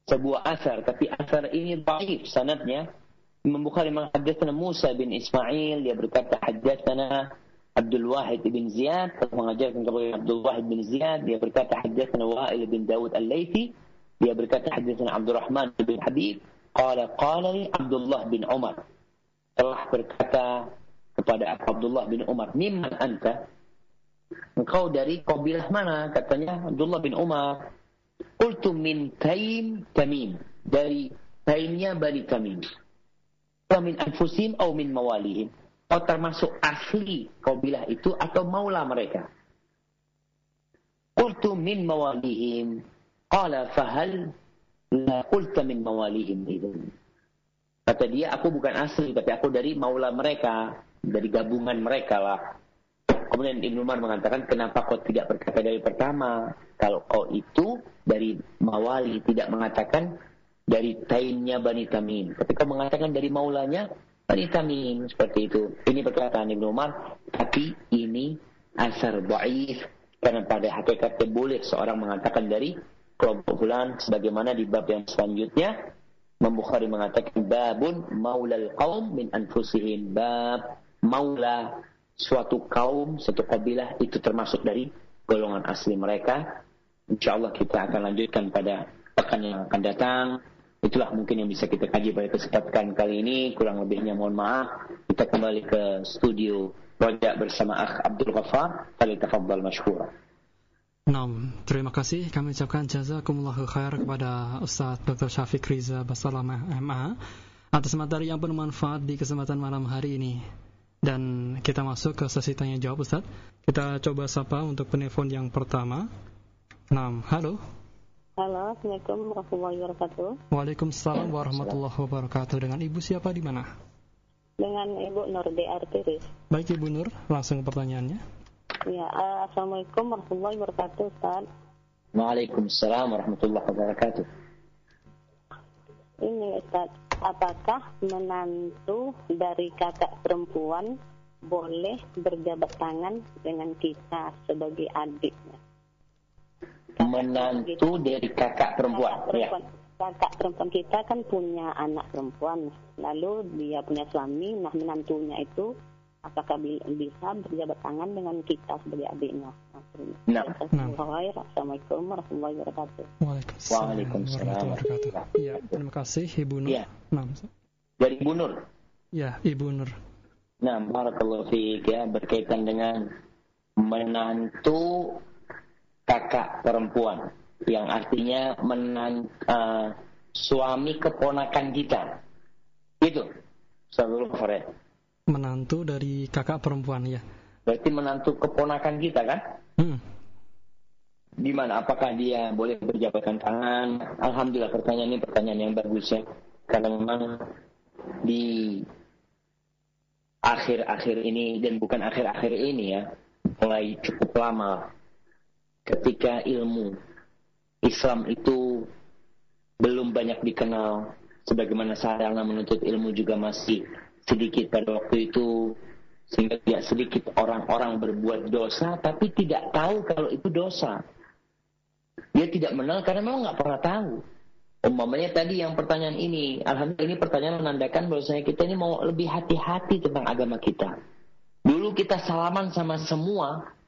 sebuah asar, tapi asar ini baik sanadnya. Imam Bukhari menghadirkan Musa bin Ismail, dia berkata hadatsana Abdul Wahid bin Ziyad. Mengajarkan kepada Abdul Wahid bin Ziyad dia berkata hadatsana Wa'il bin Dawud Al-Laitsi dia berkata hadatsana Abdul Rahman bin Habib. Qala qala li Abdullah bin Umar. Telah berkata kepada Abdullah bin Umar mimman anta? Engkau dari kabilah mana? Katanya Abdullah bin Umar. Qultu min Taim Tamim. Dari Taimnya Bani Tamim min anfusim atau min mawalihim oh termasuk asli kabilah itu atau maula mereka. Qultu min mawalihim. Qala fahal la qulta min mawalihim. Kata dia, aku bukan asli, tapi aku dari maula mereka, dari gabungan mereka lah. Kemudian Ibnu Umar mengatakan, kenapa kau tidak berkata dari pertama? Kalau kau itu dari mawali, tidak mengatakan dari tainnya Bani Tamim. Ketika mengatakan dari maulanya, Bani Tamim seperti itu. Ini perkataan Ibnu Umar, tapi ini asar dhaif karena pada hakikatnya boleh seorang mengatakan dari kelompok bulan sebagaimana di bab yang selanjutnya Imam Bukhari mengatakan babun maulal qaum min anfusihim bab maula suatu kaum satu kabilah itu termasuk dari golongan asli mereka insyaallah kita akan lanjutkan pada pekan yang akan datang Itulah mungkin yang bisa kita kaji pada kesempatan kali ini. Kurang lebihnya mohon maaf. Kita kembali ke studio Raja bersama Akh Abdul Ghaffar. Kali tafadhal masyhur. Nah, terima kasih kami ucapkan jazakumullah khair kepada Ustaz Dr. Syafiq Riza Basalam MA atas materi yang bermanfaat di kesempatan malam hari ini. Dan kita masuk ke sesi tanya jawab Ustaz. Kita coba sapa untuk penelpon yang pertama. Nah, halo. Halo, Assalamualaikum warahmatullahi wabarakatuh. Waalaikumsalam warahmatullahi wabarakatuh. Dengan Ibu siapa di mana? Dengan Ibu Nur di Artiris. Baik Ibu Nur, langsung pertanyaannya. Ya, uh, Assalamualaikum warahmatullahi wabarakatuh, Ustaz. Waalaikumsalam warahmatullahi wabarakatuh. Ini Ustaz, apakah menantu dari kakak perempuan boleh berjabat tangan dengan kita sebagai adiknya? Menantu dari kakak perempuan. Kakak perempuan. Ya. Kakak perempuan kita kan punya anak perempuan. Lalu dia punya suami, nah menantunya itu apakah bisa berjabat tangan dengan kita sebagai adiknya? Nah, Nah. Assalamualaikum warahmatullahi wabarakatuh. Waalaikumsalam, wabarakatuh. Iya, terima kasih Ibu Nur. Iya. Nah, Dari Ibu Nur. ya Ibu Nur. Nah, barakallahu fiik ya berkaitan dengan menantu kakak perempuan yang artinya menan uh, suami keponakan kita. Itu. Sebelum sore. Menantu dari kakak perempuan ya. Berarti menantu keponakan kita kan? Hmm. Di mana? Apakah dia boleh berjabatan tangan? Alhamdulillah pertanyaan ini pertanyaan yang bagus ya. Karena memang di akhir-akhir ini dan bukan akhir-akhir ini ya, mulai cukup lama ketika ilmu Islam itu belum banyak dikenal sebagaimana sarana menuntut ilmu juga masih sedikit pada waktu itu sehingga tidak sedikit orang-orang berbuat dosa tapi tidak tahu kalau itu dosa. Dia tidak mengenal karena memang nggak pernah tahu. Umpamanya tadi yang pertanyaan ini alhamdulillah ini pertanyaan menandakan bahwasanya kita ini mau lebih hati-hati tentang agama kita. Dulu kita salaman sama semua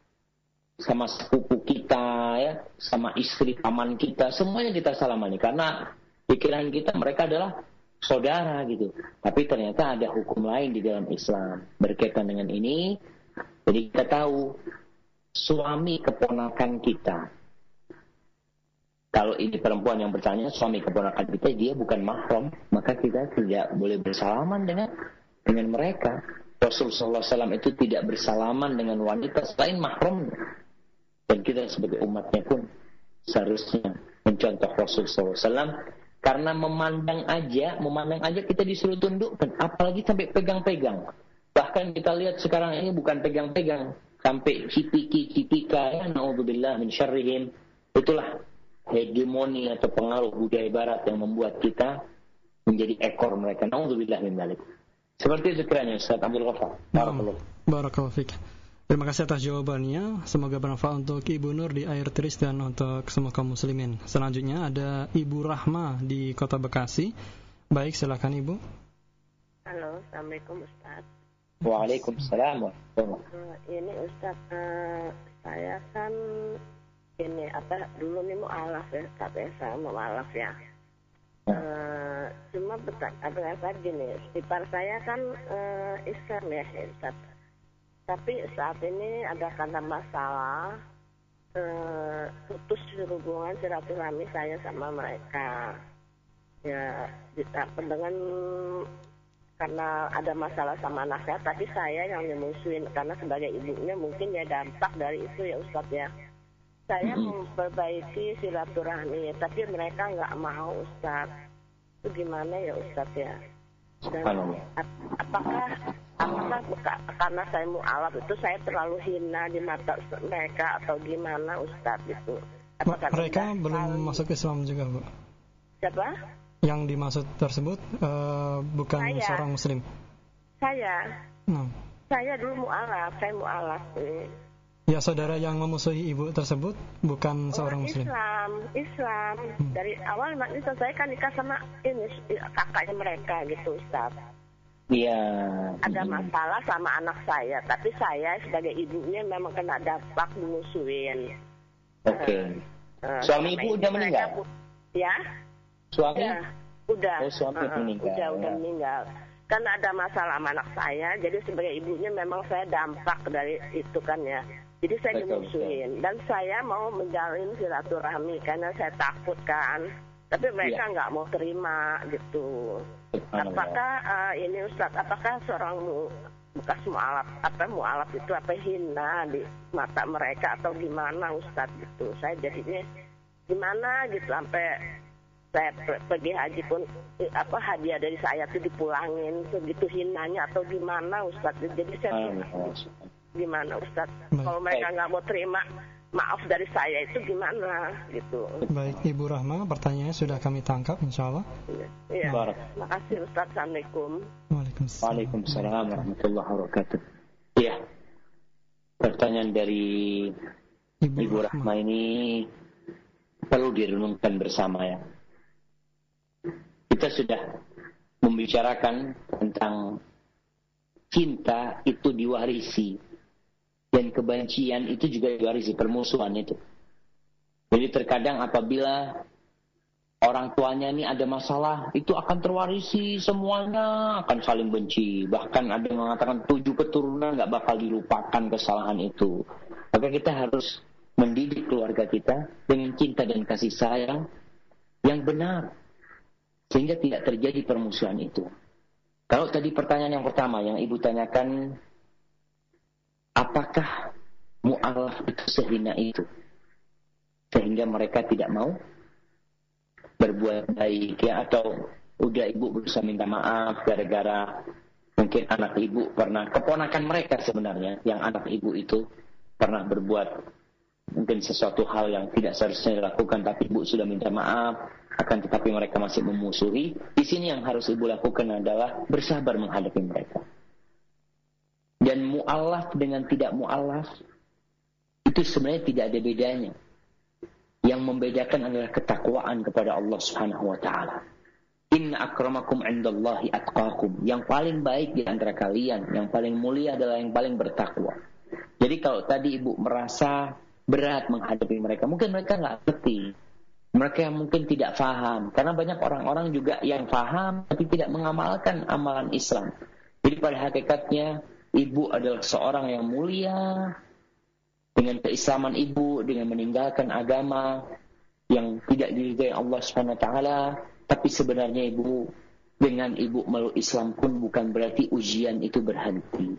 sama sepupu kita ya sama istri paman kita semuanya kita salamani karena pikiran kita mereka adalah saudara gitu tapi ternyata ada hukum lain di dalam Islam berkaitan dengan ini jadi kita tahu suami keponakan kita kalau ini perempuan yang bertanya suami keponakan kita dia bukan mahram, maka kita tidak boleh bersalaman dengan dengan mereka. Rasulullah SAW itu tidak bersalaman dengan wanita selain mahram. Dan kita sebagai umatnya pun seharusnya mencontoh Rasulullah SAW karena memandang aja, memandang aja kita disuruh tundukkan, apalagi sampai pegang-pegang. Bahkan kita lihat sekarang ini bukan pegang-pegang, sampai cipiki-cipika ya, naudzubillah min syarrihim. Itulah hegemoni atau pengaruh budaya barat yang membuat kita menjadi ekor mereka. Nauzubillah min dzalik. Seperti itu kiranya Ustaz Abdul Ghaffar. Barakallahu. Barakallahu. Terima kasih atas jawabannya. Semoga bermanfaat untuk Ibu Nur di air Tris dan untuk semua kaum muslimin. Selanjutnya ada Ibu Rahma di Kota Bekasi. Baik, silakan Ibu. Halo, Assalamualaikum Ustaz. Waalaikumsalam warahmatullahi Uh, ini Ustaz, uh, saya kan ini apa dulu nih mau alaf ya, katanya saya mau alaf ya. Uh, cuma betul, apa saya gini, ipar saya kan uh, Islam ya, Ustaz. Tapi saat ini ada karena masalah uh, putus hubungan silaturahmi saya sama mereka. Ya, apa dengan karena ada masalah sama anak saya, tapi saya yang nyemusuhin karena sebagai ibunya mungkin ya dampak dari itu ya Ustaz ya. Saya memperbaiki silaturahmi, tapi mereka nggak mau Ustaz. Itu gimana ya Ustaz ya? Dan ap- apakah karena saya mualaf itu saya terlalu hina di mata mereka atau gimana Ustaz itu? Apakah mereka belum masuk Islam juga, Bu. Siapa? Yang dimaksud tersebut eh, bukan Saya. seorang muslim. Saya. Nah, Saya dulu mualaf, saya mualaf. ya saudara yang memusuhi ibu tersebut bukan seorang Orang muslim. Islam, Islam. Dari awal Islam saya kan nikah sama ini kakaknya mereka gitu Ustaz. Iya. Ada masalah sama anak saya, tapi saya sebagai ibunya memang kena dampak dimusuhin. Oke. Eh, Suami selama ibu udah meninggal? bu- Ya, Suami? ya, udah. Oh, suami Eh, eh, meninggal, Udah, udah ya. meninggal. Karena ada masalah sama anak saya, jadi sebagai ibunya memang saya dampak dari itu kan ya. Jadi saya dimusuhin dan saya mau menjalin silaturahmi karena saya takut kan. Tapi mereka Iya. nggak mau terima gitu. Subhanallah. Apakah eh, ini Ustadz, apakah seorang mu, bekas mualaf apa mualaf itu apa hina di mata mereka atau gimana Ustadz gitu? Saya jadinya gimana gitu sampai saya pe- pergi haji pun apa hadiah dari saya tuh dipulangin segitu hinanya atau gimana Ustadz? Jadi saya tuh Subhanallah. gimana Ustadz? Kalau mereka nggak mau terima maaf dari saya itu gimana gitu? Baik, Ibu Rahma, pertanyaannya sudah kami tangkap insya Allah. Iya. Barak. Terima kasih Ustadz. Assalamualaikum. Waalaikumsalam. Waalaikumsalam warahmatullahi wabarakatuh. Iya. Pertanyaan dari Ibu, Ibu Rahma ini perlu direnungkan bersama ya. Kita sudah membicarakan tentang cinta itu diwarisi. Dan kebencian itu juga diwarisi permusuhan itu. Jadi terkadang apabila orang tuanya ini ada masalah, itu akan terwarisi semuanya akan saling benci. Bahkan ada yang mengatakan tujuh keturunan nggak bakal dilupakan kesalahan itu. Maka kita harus mendidik keluarga kita dengan cinta dan kasih sayang yang benar. Sehingga tidak terjadi permusuhan itu. Kalau tadi pertanyaan yang pertama yang ibu tanyakan, apakah mu'alaf itu sehina itu? Sehingga mereka tidak mau berbuat baik ya? Atau udah ibu berusaha minta maaf gara-gara mungkin anak ibu pernah keponakan mereka sebenarnya yang anak ibu itu pernah berbuat mungkin sesuatu hal yang tidak seharusnya dilakukan tapi ibu sudah minta maaf akan tetapi mereka masih memusuhi. Di sini yang harus ibu lakukan adalah bersabar menghadapi mereka dan mu'alaf dengan tidak mu'alaf itu sebenarnya tidak ada bedanya yang membedakan adalah ketakwaan kepada Allah Subhanahu wa taala. Inna akramakum indallahi atqakum. Yang paling baik di antara kalian, yang paling mulia adalah yang paling bertakwa. Jadi kalau tadi ibu merasa berat menghadapi mereka, mungkin mereka nggak ngerti. Mereka yang mungkin tidak faham. Karena banyak orang-orang juga yang faham tapi tidak mengamalkan amalan Islam. Jadi pada hakikatnya ibu adalah seorang yang mulia, dengan keislaman ibu, dengan meninggalkan agama yang tidak diridhai Allah Subhanahu taala, tapi sebenarnya ibu dengan ibu meluk Islam pun bukan berarti ujian itu berhenti.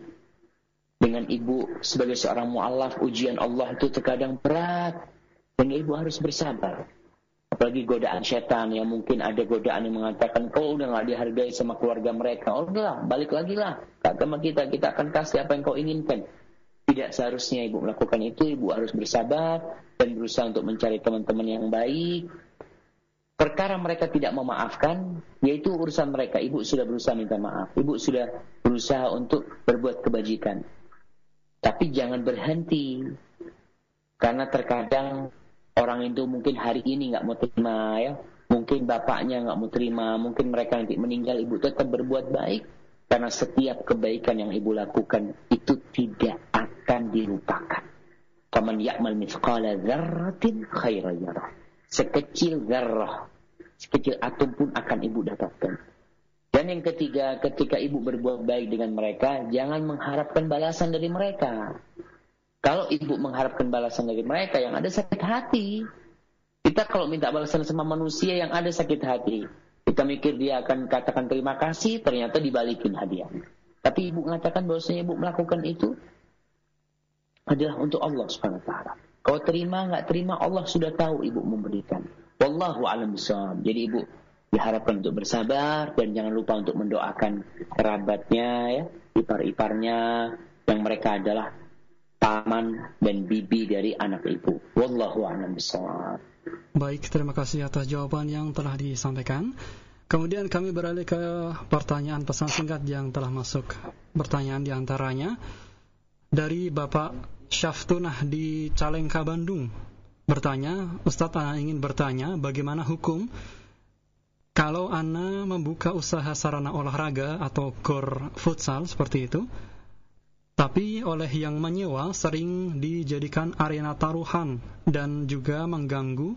Dengan ibu sebagai seorang mualaf ujian Allah itu terkadang berat dan ibu harus bersabar. Apalagi godaan setan yang mungkin ada godaan yang mengatakan kau udah nggak dihargai sama keluarga mereka. Oh udah balik lagi lah ke agama kita. Kita akan kasih apa yang kau inginkan. Tidak seharusnya ibu melakukan itu, ibu harus bersabar dan berusaha untuk mencari teman-teman yang baik. Perkara mereka tidak memaafkan, yaitu urusan mereka. Ibu sudah berusaha minta maaf. Ibu sudah berusaha untuk berbuat kebajikan. Tapi jangan berhenti. Karena terkadang orang itu mungkin hari ini nggak mau terima ya. Mungkin bapaknya nggak mau terima. Mungkin mereka nanti meninggal. Ibu tetap berbuat baik. Karena setiap kebaikan yang ibu lakukan itu tidak akan dilupakan. Faman ya'mal mithqala dzarratin khairan yarah. Sekecil zarrah, sekecil atom pun akan ibu dapatkan. Dan yang ketiga, ketika ibu berbuat baik dengan mereka, jangan mengharapkan balasan dari mereka. Kalau ibu mengharapkan balasan dari mereka, yang ada sakit hati. Kita kalau minta balasan sama manusia yang ada sakit hati, kita mikir dia akan katakan terima kasih, ternyata dibalikin hadiah. Tapi ibu mengatakan bahwasanya ibu melakukan itu adalah untuk Allah Subhanahu wa taala. Kau terima nggak terima Allah sudah tahu ibu memberikan. Wallahu a'lam. Jadi ibu diharapkan untuk bersabar dan jangan lupa untuk mendoakan kerabatnya ya, ipar-iparnya yang mereka adalah paman dan bibi dari anak ibu. Wallahu a'lam. Baik, terima kasih atas jawaban yang telah disampaikan. Kemudian kami beralih ke pertanyaan pesan singkat yang telah masuk. Pertanyaan di antaranya dari Bapak Syaftunah di Calengka, Bandung bertanya, Ustadz Ana ingin bertanya bagaimana hukum kalau Ana membuka usaha sarana olahraga atau gor futsal seperti itu, tapi oleh yang menyewa sering dijadikan arena taruhan dan juga mengganggu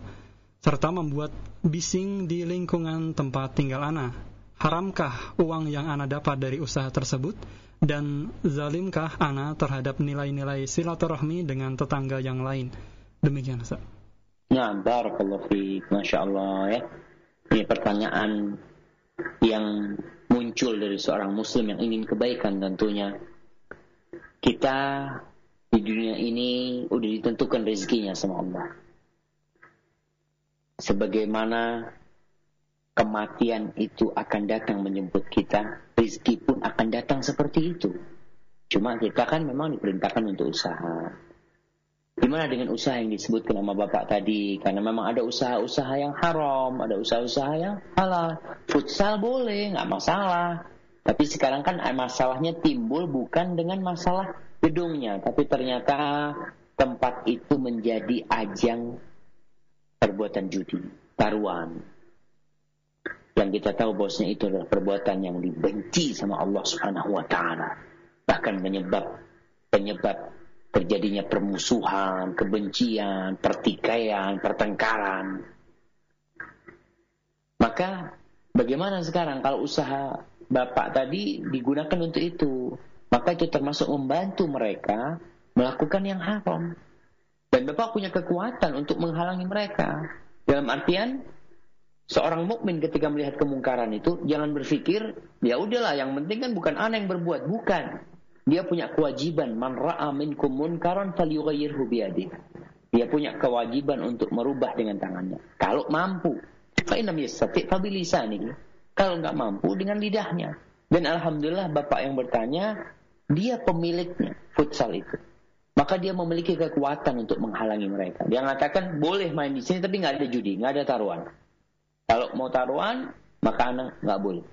serta membuat bising di lingkungan tempat tinggal Ana. Haramkah uang yang Ana dapat dari usaha tersebut? dan zalimkah ana terhadap nilai-nilai silaturahmi dengan tetangga yang lain? Demikian Ustaz. Nah, barakallahu fi, Masya Allah ya. Ini pertanyaan yang muncul dari seorang muslim yang ingin kebaikan tentunya. Kita di dunia ini udah ditentukan rezekinya sama Allah. Sebagaimana kematian itu akan datang menjemput kita, rezeki pun akan datang seperti itu. Cuma kita kan memang diperintahkan untuk usaha. Gimana dengan usaha yang disebutkan nama Bapak tadi? Karena memang ada usaha-usaha yang haram, ada usaha-usaha yang halal. Futsal boleh, nggak masalah. Tapi sekarang kan masalahnya timbul bukan dengan masalah gedungnya, tapi ternyata tempat itu menjadi ajang perbuatan judi, taruhan yang kita tahu bosnya itu adalah perbuatan yang dibenci sama Allah Subhanahu wa taala bahkan menyebab penyebab terjadinya permusuhan, kebencian, pertikaian, pertengkaran. Maka bagaimana sekarang kalau usaha Bapak tadi digunakan untuk itu? Maka itu termasuk membantu mereka melakukan yang haram. Dan Bapak punya kekuatan untuk menghalangi mereka. Dalam artian seorang mukmin ketika melihat kemungkaran itu jangan berpikir ya udahlah yang penting kan bukan anak yang berbuat, bukan. Dia punya kewajiban man ra'a minkum munkaran falyughayyirhu biyadihi. Dia punya kewajiban untuk merubah dengan tangannya. Kalau mampu. Fa inam yastati' fa bilisanihi. Kalau enggak mampu dengan lidahnya. Dan alhamdulillah Bapak yang bertanya, dia pemiliknya futsal itu. Maka dia memiliki kekuatan untuk menghalangi mereka. Dia mengatakan boleh main di sini tapi nggak ada judi, nggak ada taruhan. Kalau mau taruhan, maka anak nggak boleh.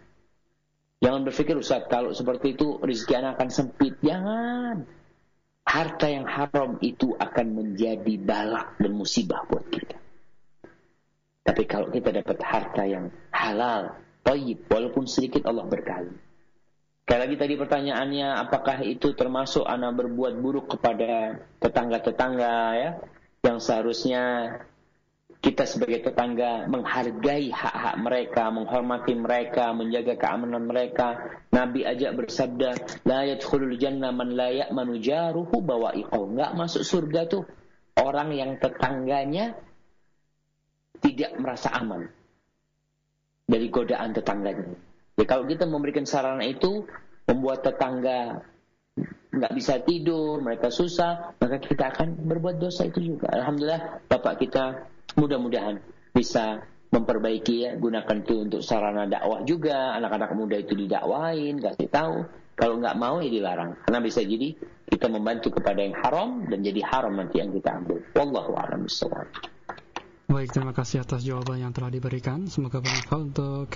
Jangan berpikir Ustaz, kalau seperti itu rezeki anak akan sempit. Jangan. Harta yang haram itu akan menjadi balak dan musibah buat kita. Tapi kalau kita dapat harta yang halal, tayyib, walaupun sedikit Allah berkali. Sekali lagi tadi pertanyaannya, apakah itu termasuk anak berbuat buruk kepada tetangga-tetangga ya, yang seharusnya kita sebagai tetangga menghargai hak-hak mereka, menghormati mereka, menjaga keamanan mereka. Nabi ajak bersabda, la yadkhulul jannah man la ya'manu jaruhu bawa'iqahu. Enggak masuk surga tuh orang yang tetangganya tidak merasa aman dari godaan tetangganya. Ya kalau kita memberikan sarana itu membuat tetangga nggak bisa tidur, mereka susah, maka kita akan berbuat dosa itu juga. Alhamdulillah Bapak kita mudah-mudahan bisa memperbaiki ya gunakan itu untuk sarana dakwah juga. Anak-anak muda itu didakwain kasih tahu. Kalau nggak mau ya dilarang. Karena bisa jadi kita membantu kepada yang haram dan jadi haram nanti yang kita ambil. Wallahu a'lam bishawab Baik, terima kasih atas jawaban yang telah diberikan. Semoga bermanfaat untuk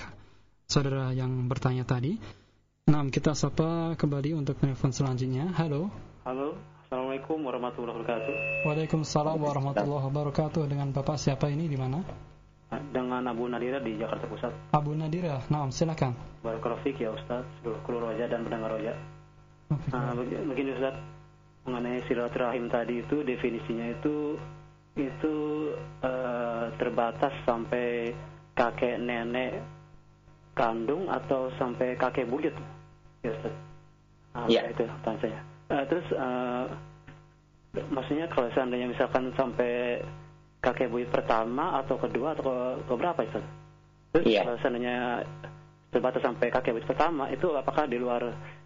saudara yang bertanya tadi. Nah, kita sapa kembali untuk telepon selanjutnya. Halo. Halo, Assalamualaikum warahmatullahi wabarakatuh. Waalaikumsalam warahmatullahi wabarakatuh. Dengan Bapak siapa ini di mana? Dengan Abu Nadira di Jakarta Pusat. Abu Nadira, nah silakan. Barakallahu ya Ustaz, seluruh kru roja dan pendengar roja. Nah, begini Ustaz, mengenai silaturahim tadi itu definisinya itu itu uh, terbatas sampai kakek nenek kandung atau sampai kakek buyut ya Ustaz. Nah, ya. itu pertanyaan saya. Uh, terus uh, maksudnya kalau seandainya misalkan sampai kakek buyut pertama atau kedua atau ke, ke berapa Ustaz? Terus ya. kalau seandainya terbatas sampai kakek buyut pertama itu apakah di luar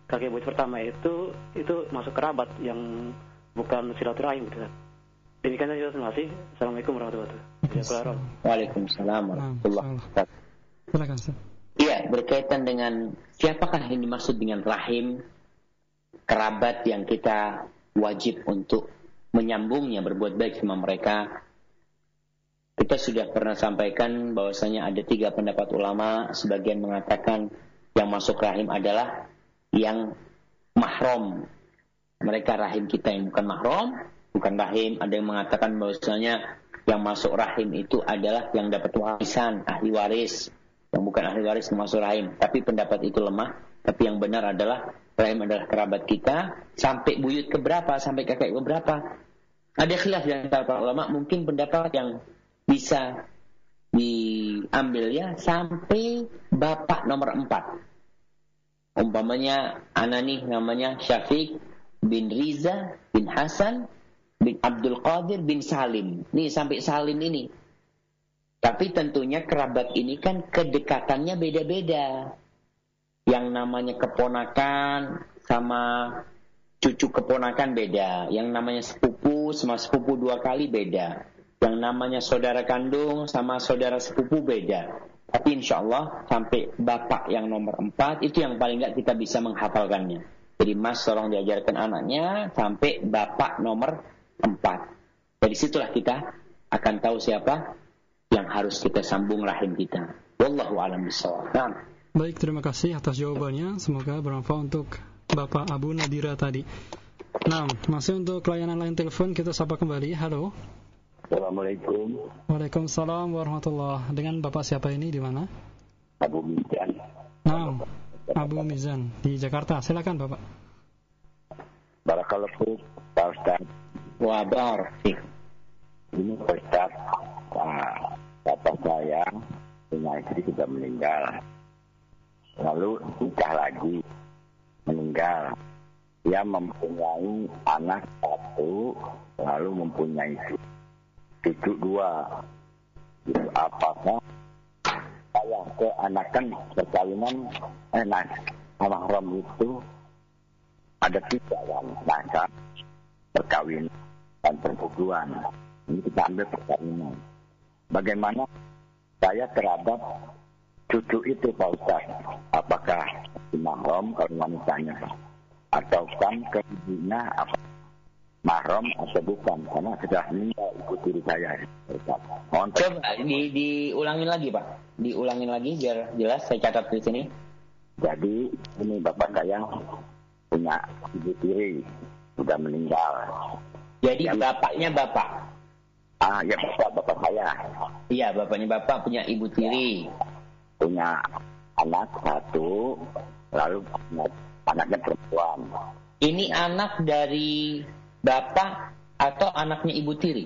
kakek buyut pertama itu itu masuk kerabat yang bukan silaturahim gitu Ustaz? Demikian saja terima kasih. Assalamualaikum warahmatullahi wabarakatuh. Waalaikumsalam warahmatullahi wabarakatuh. Silakan Ustaz. Iya, berkaitan dengan siapakah yang dimaksud dengan rahim kerabat yang kita wajib untuk menyambungnya berbuat baik sama mereka. Kita sudah pernah sampaikan bahwasanya ada tiga pendapat ulama, sebagian mengatakan yang masuk rahim adalah yang mahram. Mereka rahim kita yang bukan mahram, bukan rahim. Ada yang mengatakan bahwasanya yang masuk rahim itu adalah yang dapat warisan, ahli waris. Yang bukan ahli waris masuk rahim. Tapi pendapat itu lemah. Tapi yang benar adalah rahim adalah kerabat kita. Sampai buyut keberapa, sampai kakek keberapa. Ada khilaf di antara para ulama. Mungkin pendapat yang bisa diambil ya sampai bapak nomor empat. Umpamanya anak nih namanya Syafiq bin Riza bin Hasan bin Abdul Qadir bin Salim. Nih sampai Salim ini. Tapi tentunya kerabat ini kan kedekatannya beda-beda. Yang namanya keponakan sama cucu keponakan beda. Yang namanya sepupu sama sepupu dua kali beda. Yang namanya saudara kandung sama saudara sepupu beda. Tapi insya Allah sampai bapak yang nomor empat itu yang paling nggak kita bisa menghafalkannya. Jadi mas tolong diajarkan anaknya sampai bapak nomor empat. Dari situlah kita akan tahu siapa yang harus kita sambung rahim kita. Wallahu a'lam bishawab. Nah. Baik, terima kasih atas jawabannya. Semoga bermanfaat untuk Bapak Abu Nadira tadi. Nah, masih untuk layanan lain telepon kita sapa kembali. Halo. Assalamualaikum. Waalaikumsalam warahmatullahi Dengan Bapak siapa ini di mana? Abu Mizan. Nah, Abu Mizan di Jakarta. Silakan Bapak. Barakallahu Pak Ustaz. Wa barik. Ini Ustaz, nah, bapak saya punya istri sudah meninggal. Lalu nikah lagi, meninggal. Dia mempunyai anak satu, lalu mempunyai cucu dua. Apakah saya keanakan perkawinan eh nah, itu ada tiga kan nasab perkawinan dan perbuduan ini kita ambil perkawinan bagaimana saya terhadap cucu itu Pak Ustaz apakah mahram kalau wanitanya atau kan ke ibunya apa mahram atau bukan karena sudah meninggal ibu tiri saya Ustaz. Mohon Coba di diulangin lagi, Pak. Diulangin lagi biar jelas saya catat di sini. Jadi ini bapak saya punya ibu tiri sudah meninggal. Jadi Ya. bapaknya bapak. Ah ya bapak bapak saya Iya, bapaknya bapak punya ibu tiri. punya anak satu, lalu anaknya perempuan. Ini anak dari bapak atau anaknya ibu tiri?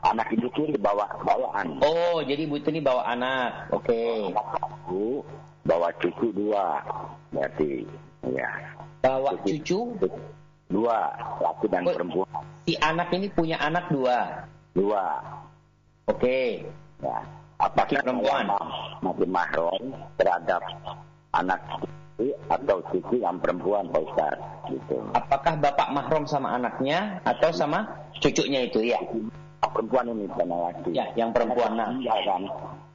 Anak ibu tiri bawa bawaan. Oh, jadi ibu tiri bawa anak. Oke. Satu bawa cucu dua, berarti ya Bawa cucu, dua laki dan Oh. perempuan si anak ini punya anak dua. dua. Oke. Ya. Apakah perempuan? masih mahram terhadap anak cucu atau cucu yang perempuan Pak Ustaz? Gitu. Apakah bapak mahram sama anaknya atau sama cucunya itu? Ya. Perempuan ini bukan laki. Ya, yang perempuan. Nah, kan.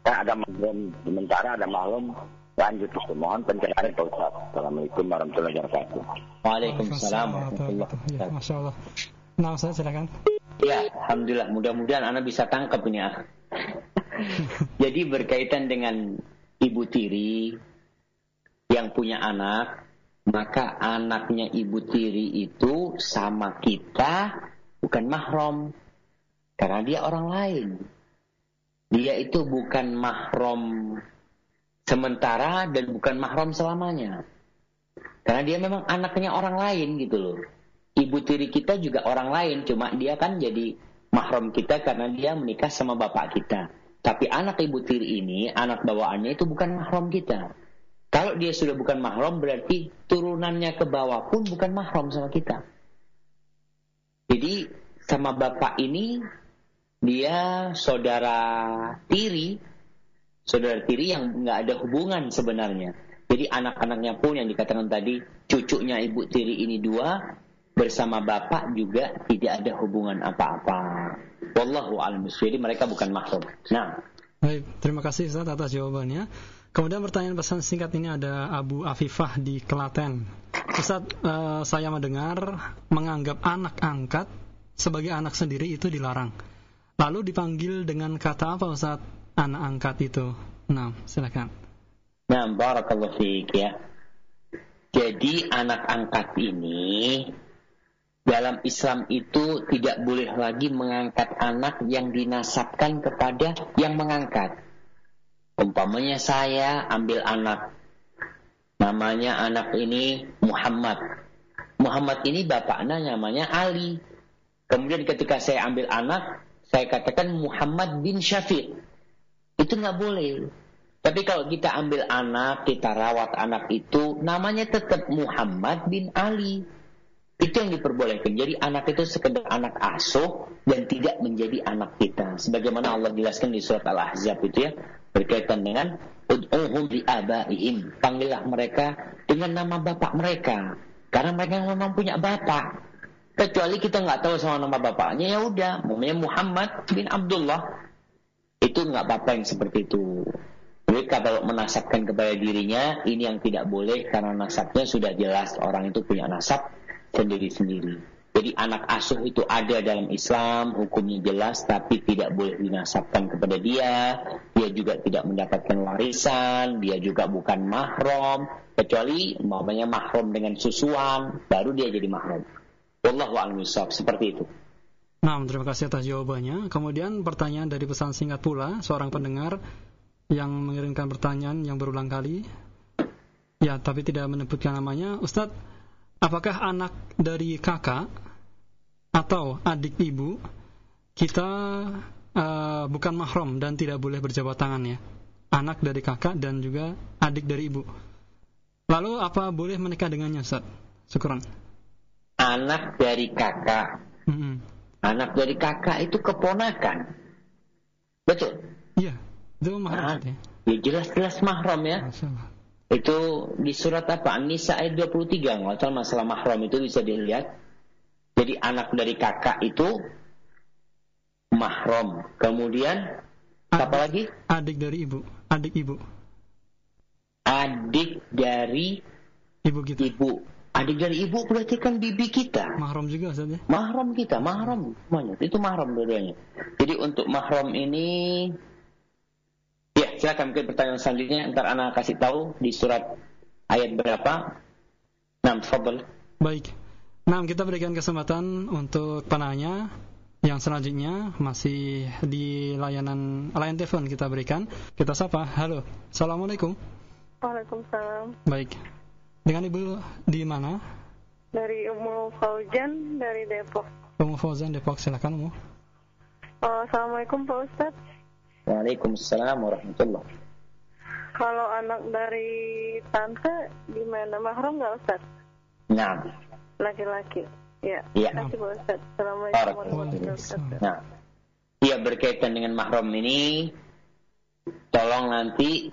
Kan ada mahram sementara ada mahram lanjut itu. Mohon pencerahan Pak Ustaz. Assalamualaikum warahmatullahi wabarakatuh. Waalaikumsalam warahmatullahi Ya, wabarakatuh. Masya Allah. Nah, Ustaz silakan. Ya, alhamdulillah. Mudah-mudahan Anda bisa tangkap ini. ah. Jadi berkaitan dengan ibu tiri yang punya anak, maka anaknya ibu tiri itu sama kita bukan mahram. Karena dia orang lain. Dia itu bukan mahram sementara dan bukan mahram selamanya. Karena dia memang anaknya orang lain gitu loh. Ibu tiri kita juga orang lain, cuma dia kan jadi mahram kita karena dia menikah sama bapak kita. Tapi anak ibu tiri ini, anak bawaannya itu bukan mahram kita. Kalau dia sudah bukan mahram berarti turunannya ke bawah pun bukan mahram sama kita. Jadi sama bapak ini dia saudara tiri, saudara tiri yang nggak ada hubungan sebenarnya. Jadi anak-anaknya pun yang dikatakan tadi cucunya ibu tiri ini dua bersama bapak juga tidak ada hubungan apa-apa. Wallahu a'lam. Jadi mereka bukan mahram. Nah, Baik, terima kasih Ustaz atas jawabannya. Kemudian pertanyaan pesan singkat ini ada Abu Afifah di Klaten. Ustaz, eh, saya mendengar menganggap anak angkat sebagai anak sendiri itu dilarang. Lalu dipanggil dengan kata apa Ustaz? Anak angkat itu. Nah, silakan. Nah, barakallahu fiik ya. Jadi anak angkat ini dalam Islam itu tidak boleh lagi mengangkat anak yang dinasabkan kepada yang mengangkat. Umpamanya saya ambil anak. Namanya anak ini Muhammad. Muhammad ini bapaknya namanya Ali. Kemudian ketika saya ambil anak, saya katakan Muhammad bin Syafiq. Itu nggak boleh. Tapi kalau kita ambil anak, kita rawat anak itu, namanya tetap Muhammad bin Ali. Itu yang diperbolehkan. Jadi anak itu sekedar anak asuh dan tidak menjadi anak kita. Sebagaimana Allah jelaskan di surat Al-Ahzab itu ya, berkaitan dengan ud'uhum li. Panggillah mereka dengan nama bapak mereka. Karena mereka memang punya bapak. Kecuali kita nggak tahu sama nama bapaknya, ya udah, namanya Muhammad bin Abdullah. Itu nggak apa-apa yang seperti itu. Mereka kalau menasabkan kepada dirinya, ini yang tidak boleh karena nasabnya sudah jelas orang itu punya nasab sendiri-sendiri. Jadi anak asuh itu ada dalam Islam, hukumnya jelas, tapi tidak boleh dinasabkan kepada dia. Dia juga tidak mendapatkan warisan, dia juga bukan mahram, kecuali umpamanya mahram dengan susuan, baru dia jadi mahram. Wallahu a'lam seperti itu. Nah, terima kasih atas jawabannya. Kemudian pertanyaan dari pesan singkat pula, seorang pendengar yang mengirimkan pertanyaan yang berulang kali. Ya, tapi tidak menyebutkan namanya. Ustadz, apakah anak dari kakak atau adik ibu kita uh, bukan mahram dan tidak boleh berjabat tangan ya? Anak dari kakak dan juga adik dari ibu. Lalu apa boleh menikah dengannya, Ustaz? Syukuran. Anak dari kakak. Mm -hmm. Anak dari kakak itu keponakan. Betul? Iya, itu mahram. Nah, ya. ya jelas-jelas mahram ya. Masalah. Itu di surat apa? An-Nisa ayat 23. Nggak masalah mahram itu bisa dilihat. Jadi anak dari kakak itu mahram. Kemudian adik, apa lagi? Adik dari ibu. Adik ibu. Adik dari ibu kita. Ibu. Adik dari ibu berarti kan bibi kita. Mahram juga saja. Ya? Mahram kita, mahram semuanya. Itu mahram dua-duanya. Jadi untuk mahram ini Ya, silakan mungkin pertanyaan selanjutnya ntar anak kasih tahu di surat ayat berapa. Nah, fadl. Baik. Nah, kita berikan kesempatan untuk penanya yang selanjutnya masih di layanan layan telepon kita berikan. Kita sapa. Halo. Assalamualaikum. Waalaikumsalam. Baik. Dengan Ibu di mana? Dari Ummu Fauzan dari Depok. Ummu Fauzan Depok, silakan Ummu. Oh, Assalamualaikum Pak Ustadz. Waalaikumsalam warahmatullahi Kalau anak dari tante gimana mahram nggak Ustaz? Nah. Laki-laki. Ya. Iya. Terima kasih Pak Ustaz. Assalamualaikum warahmatullahi wabarakatuh. Nah. Iya berkaitan dengan mahram ini tolong nanti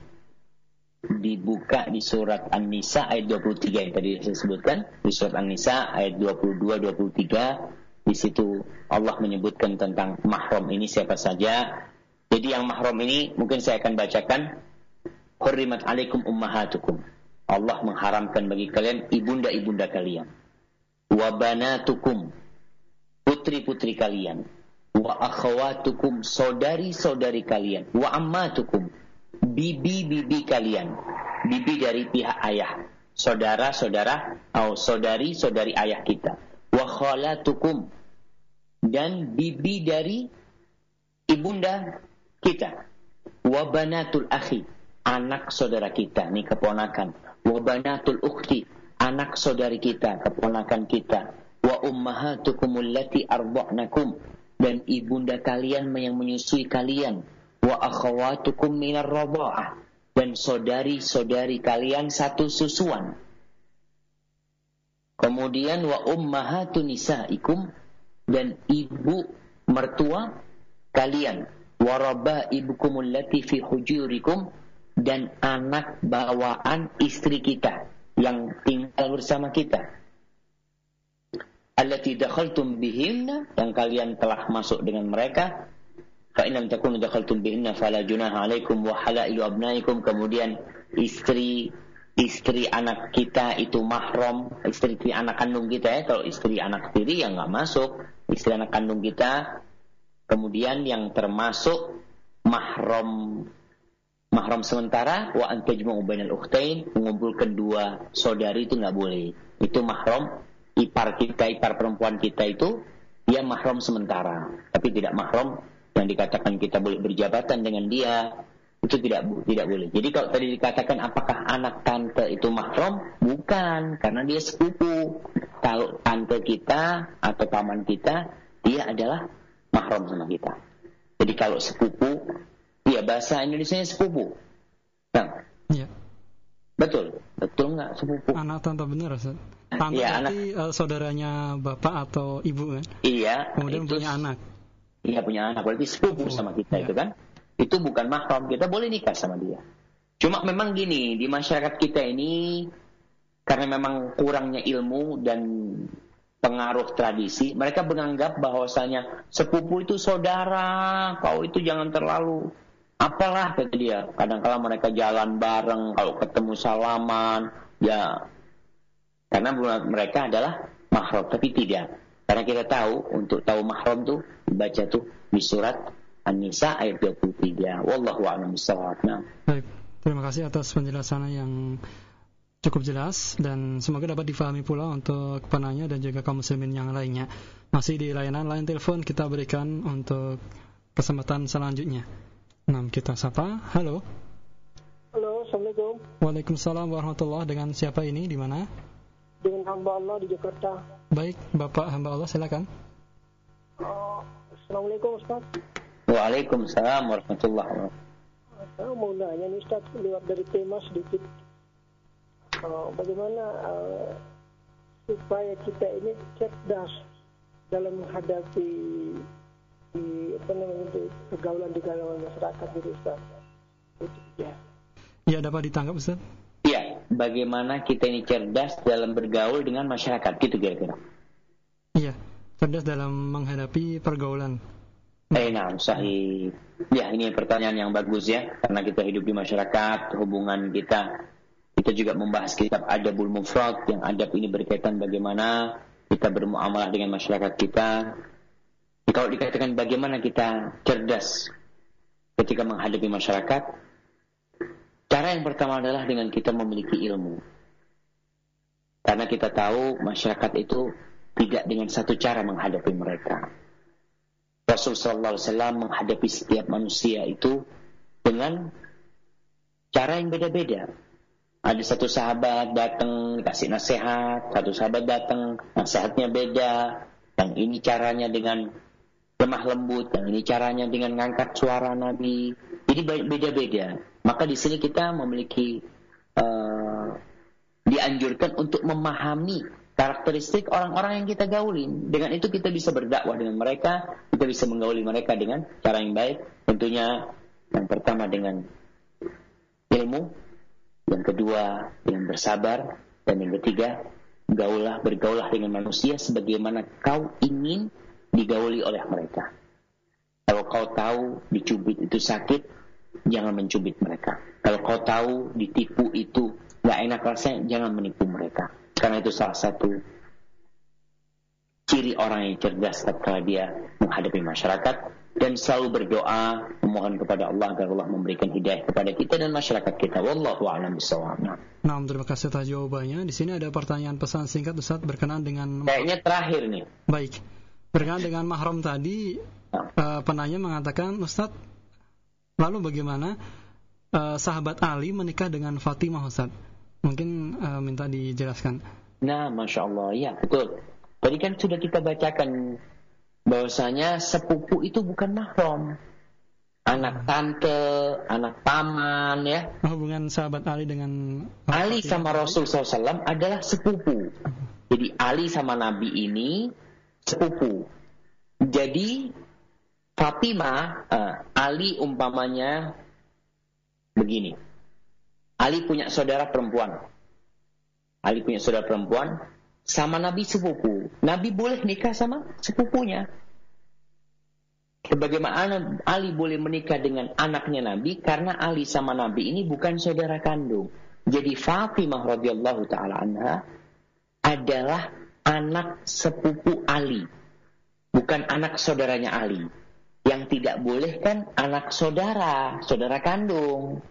dibuka di surat An-Nisa ayat 23 yang tadi saya sebutkan di surat An-Nisa ayat 22 23 di situ Allah menyebutkan tentang mahram ini siapa saja jadi yang mahram ini mungkin saya akan bacakan. Hurrimat alaikum ummahatukum. Allah mengharamkan bagi kalian ibunda-ibunda kalian. Wa banatukum. Putri-putri kalian. Wa akhawatukum. Saudari-saudari kalian. Wa ammatukum. Bibi-bibi kalian. Bibi dari pihak ayah. Saudara-saudara atau saudari-saudari ayah kita. Wa khalatukum. Dan bibi dari ibunda kita. Wabanatul akhi, anak saudara kita, ini keponakan. Wabanatul ukhti, anak saudari kita, keponakan kita. Wa ummahatukum allati arda'nakum dan ibunda kalian yang menyusui kalian. Wa akhawatukum minar radha'ah dan saudari-saudari kalian satu susuan. Kemudian wa ummahatun nisaikum dan ibu mertua kalian waraba ibukum allati fi hujurikum dan anak bawaan istri kita yang tinggal bersama kita allati dakhaltum bihinna yang kalian telah masuk dengan mereka fa in lam takunu dakhaltum bihinna fala junaha alaikum wa halailu abnaikum. Kemudian istri istri anak kita itu mahram. Istri anak kandung kita ya. Kalau istri anak tiri ya nggak masuk. Istri anak kandung kita Kemudian yang termasuk mahram. Mahram sementara wa antajma'u bainal ukhtain mengumpulkan dua saudari itu nggak boleh. Itu mahram. Ipar kita, ipar perempuan kita itu dia mahram sementara, tapi tidak mahram yang dikatakan kita boleh berjabatan dengan dia itu tidak tidak boleh. Jadi kalau tadi dikatakan apakah anak tante itu mahram? Bukan, karena dia sepupu. Kalau tante kita atau paman kita, dia adalah mahram sama kita. Jadi kalau sepupu, ya bahasa Indonesia sepupu. Nah, ya. Betul, betul nggak sepupu? Anak tante benar, Ustaz. Tante ya, anak, uh, saudaranya bapak atau ibu kan? Iya. Kemudian itu, punya anak. Iya punya anak, berarti sepupu sama kita ya. itu kan? Itu bukan mahram, kita boleh nikah sama dia. Cuma memang gini, di masyarakat kita ini karena memang kurangnya ilmu dan pengaruh tradisi, mereka menganggap bahwasanya sepupu itu saudara, kau itu jangan terlalu apalah kata dia. Kadang-kala mereka jalan bareng, kalau ketemu salaman, ya karena mereka adalah mahram, tapi tidak. Karena kita tahu untuk tahu mahram tuh baca tuh di surat An-Nisa ayat 23. Wallahu a'lam bishawab. Nah. Baik, terima kasih atas penjelasan yang cukup jelas dan semoga dapat difahami pula untuk penanya dan juga kaum muslimin yang lainnya. Masih di layanan lain telepon kita berikan untuk kesempatan selanjutnya. Nah, kita sapa. Halo. Halo, Assalamualaikum. Waalaikumsalam warahmatullahi Dengan siapa ini? Di mana? dengan hamba Allah di Jakarta. Baik, Bapak hamba Allah silakan. Assalamualaikum Ustaz. Waalaikumsalam warahmatullahi wabarakatuh. Saya mau nanya nih Ustaz, lewat dari tema sedikit. Uh, bagaimana uh, supaya kita ini cerdas dalam menghadapi di apa namanya di pergaulan di kalangan masyarakat gitu Ustaz. Itu ya. Ya, dapat ditangkap Ustaz. Iya, bagaimana kita ini cerdas dalam bergaul dengan masyarakat gitu kira-kira. Iya, cerdas dalam menghadapi pergaulan. Eh, nah, sahih. Ya, ini pertanyaan yang bagus ya, karena kita hidup di masyarakat, hubungan kita. Kita juga membahas kitab Adabul Mufrad, yang adab ini berkaitan bagaimana kita bermuamalah dengan masyarakat kita. Kalau dikatakan bagaimana kita cerdas ketika menghadapi masyarakat, cara yang pertama adalah dengan kita memiliki ilmu. Karena kita tahu masyarakat itu tidak dengan satu cara menghadapi mereka. Rasul sallallahu alaihi menghadapi setiap manusia itu dengan cara yang beda-beda. Ada satu sahabat datang kasih nasihat, satu sahabat datang nasihatnya beda. Yang ini caranya dengan lemah lembut, yang ini caranya dengan ngangkat suara Nabi. Jadi beda-beda. Maka di sini kita memiliki uh, dianjurkan untuk memahami karakteristik orang-orang yang kita gaulin. Dengan itu kita bisa berdakwah dengan mereka, kita bisa menggauli mereka dengan cara yang baik. Tentunya yang pertama dengan ilmu, yang kedua dengan bersabar, dan yang ketiga gaulah bergaulah dengan manusia sebagaimana kau ingin digauli oleh mereka. Kalau kau tahu dicubit itu sakit, jangan mencubit mereka. Kalau kau tahu ditipu itu nggak enak rasanya, jangan menipu mereka. Karena itu salah satu ciri orang yang cerdas tatkala dia menghadapi masyarakat dan selalu berdoa memohon kepada Allah agar Allah memberikan hidayah kepada kita dan masyarakat kita. Wallahu a'lam bishawab. Nah, terima kasih atas jawabannya. Di sini ada pertanyaan pesan singkat Ustaz berkenan dengan Kayaknya terakhir nih. Baik. Berkenan dengan mahram tadi uh, penanya mengatakan Ustaz lalu bagaimana uh, sahabat Ali menikah dengan Fatimah Ustaz? Mungkin uh, minta dijelaskan. Nah, masya Allah, ya betul. Tadi kan sudah kita bacakan bahwasanya sepupu itu bukan mahram. Anak tante, anak paman, ya. Hubungan sahabat Ali dengan Ali sama Rasul SAW adalah sepupu. Jadi Ali sama Nabi ini sepupu. Jadi Fatimah, uh, Ali umpamanya begini. Ali punya saudara perempuan. Ali punya saudara perempuan sama Nabi sepupu. Nabi boleh nikah sama sepupunya. Sebagaimana Ali boleh menikah dengan anaknya Nabi karena Ali sama Nabi ini bukan saudara kandung. Jadi Fatimah radhiyallahu taala anha adalah anak sepupu Ali, bukan anak saudaranya Ali. Yang tidak boleh kan anak saudara, saudara kandung.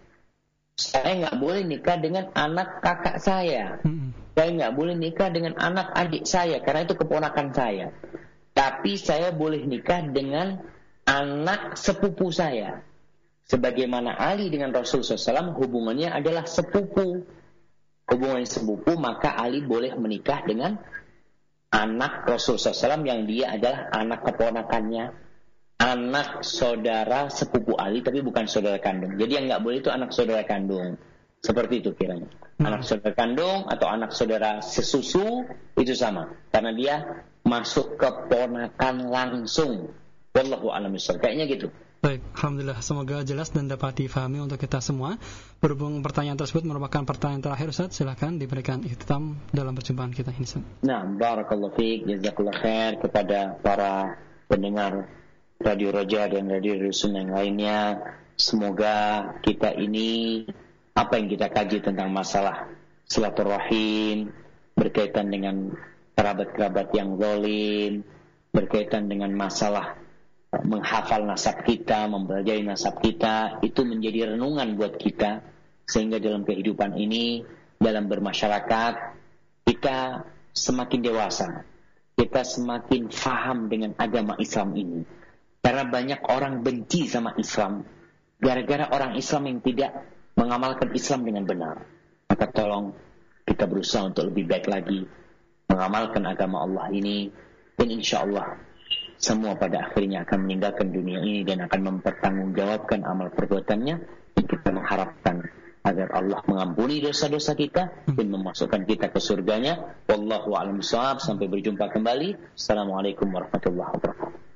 Saya nggak boleh nikah dengan anak kakak saya. Saya nggak boleh nikah dengan anak adik saya karena itu keponakan saya. Tapi saya boleh nikah dengan anak sepupu saya. Sebagaimana Ali dengan Rasul SAW hubungannya adalah sepupu. Hubungan sepupu maka Ali boleh menikah dengan anak Rasul SAW yang dia adalah anak keponakannya. Anak saudara sepupu Ali tapi bukan saudara kandung. Jadi yang nggak boleh itu anak saudara kandung. Seperti itu kiranya. Anak saudara kandung atau anak saudara sesusu itu sama. Karena dia masuk keponakan langsung. Wallahu a'lam Kayaknya gitu. Baik, Alhamdulillah. Semoga jelas dan dapat difahami untuk kita semua. Berhubung pertanyaan tersebut merupakan pertanyaan terakhir, Ustaz, silakan diberikan ikhtam dalam perjumpaan kita ini, Ustaz. Nah, barakallahu fiik, jazakallah khair kepada para pendengar Radio Roja dan Radio Rusun yang lainnya. Semoga kita ini apa yang kita kaji tentang masalah silaturahim berkaitan dengan kerabat-kerabat yang zalim, berkaitan dengan masalah menghafal nasab kita, mempelajari nasab kita, itu menjadi renungan buat kita sehingga dalam kehidupan ini, dalam bermasyarakat, kita semakin dewasa. Kita semakin faham dengan agama Islam ini. Karena banyak orang benci sama Islam. Gara-gara orang Islam yang tidak mengamalkan Islam dengan benar. Maka tolong kita berusaha untuk lebih baik lagi mengamalkan agama Allah ini. Dan insya Allah semua pada akhirnya akan meninggalkan dunia ini dan akan mempertanggungjawabkan amal perbuatannya. Dan kita mengharapkan agar Allah mengampuni dosa-dosa kita dan memasukkan kita ke surganya. Wallahu a'lam sampai berjumpa kembali. Assalamualaikum warahmatullahi wabarakatuh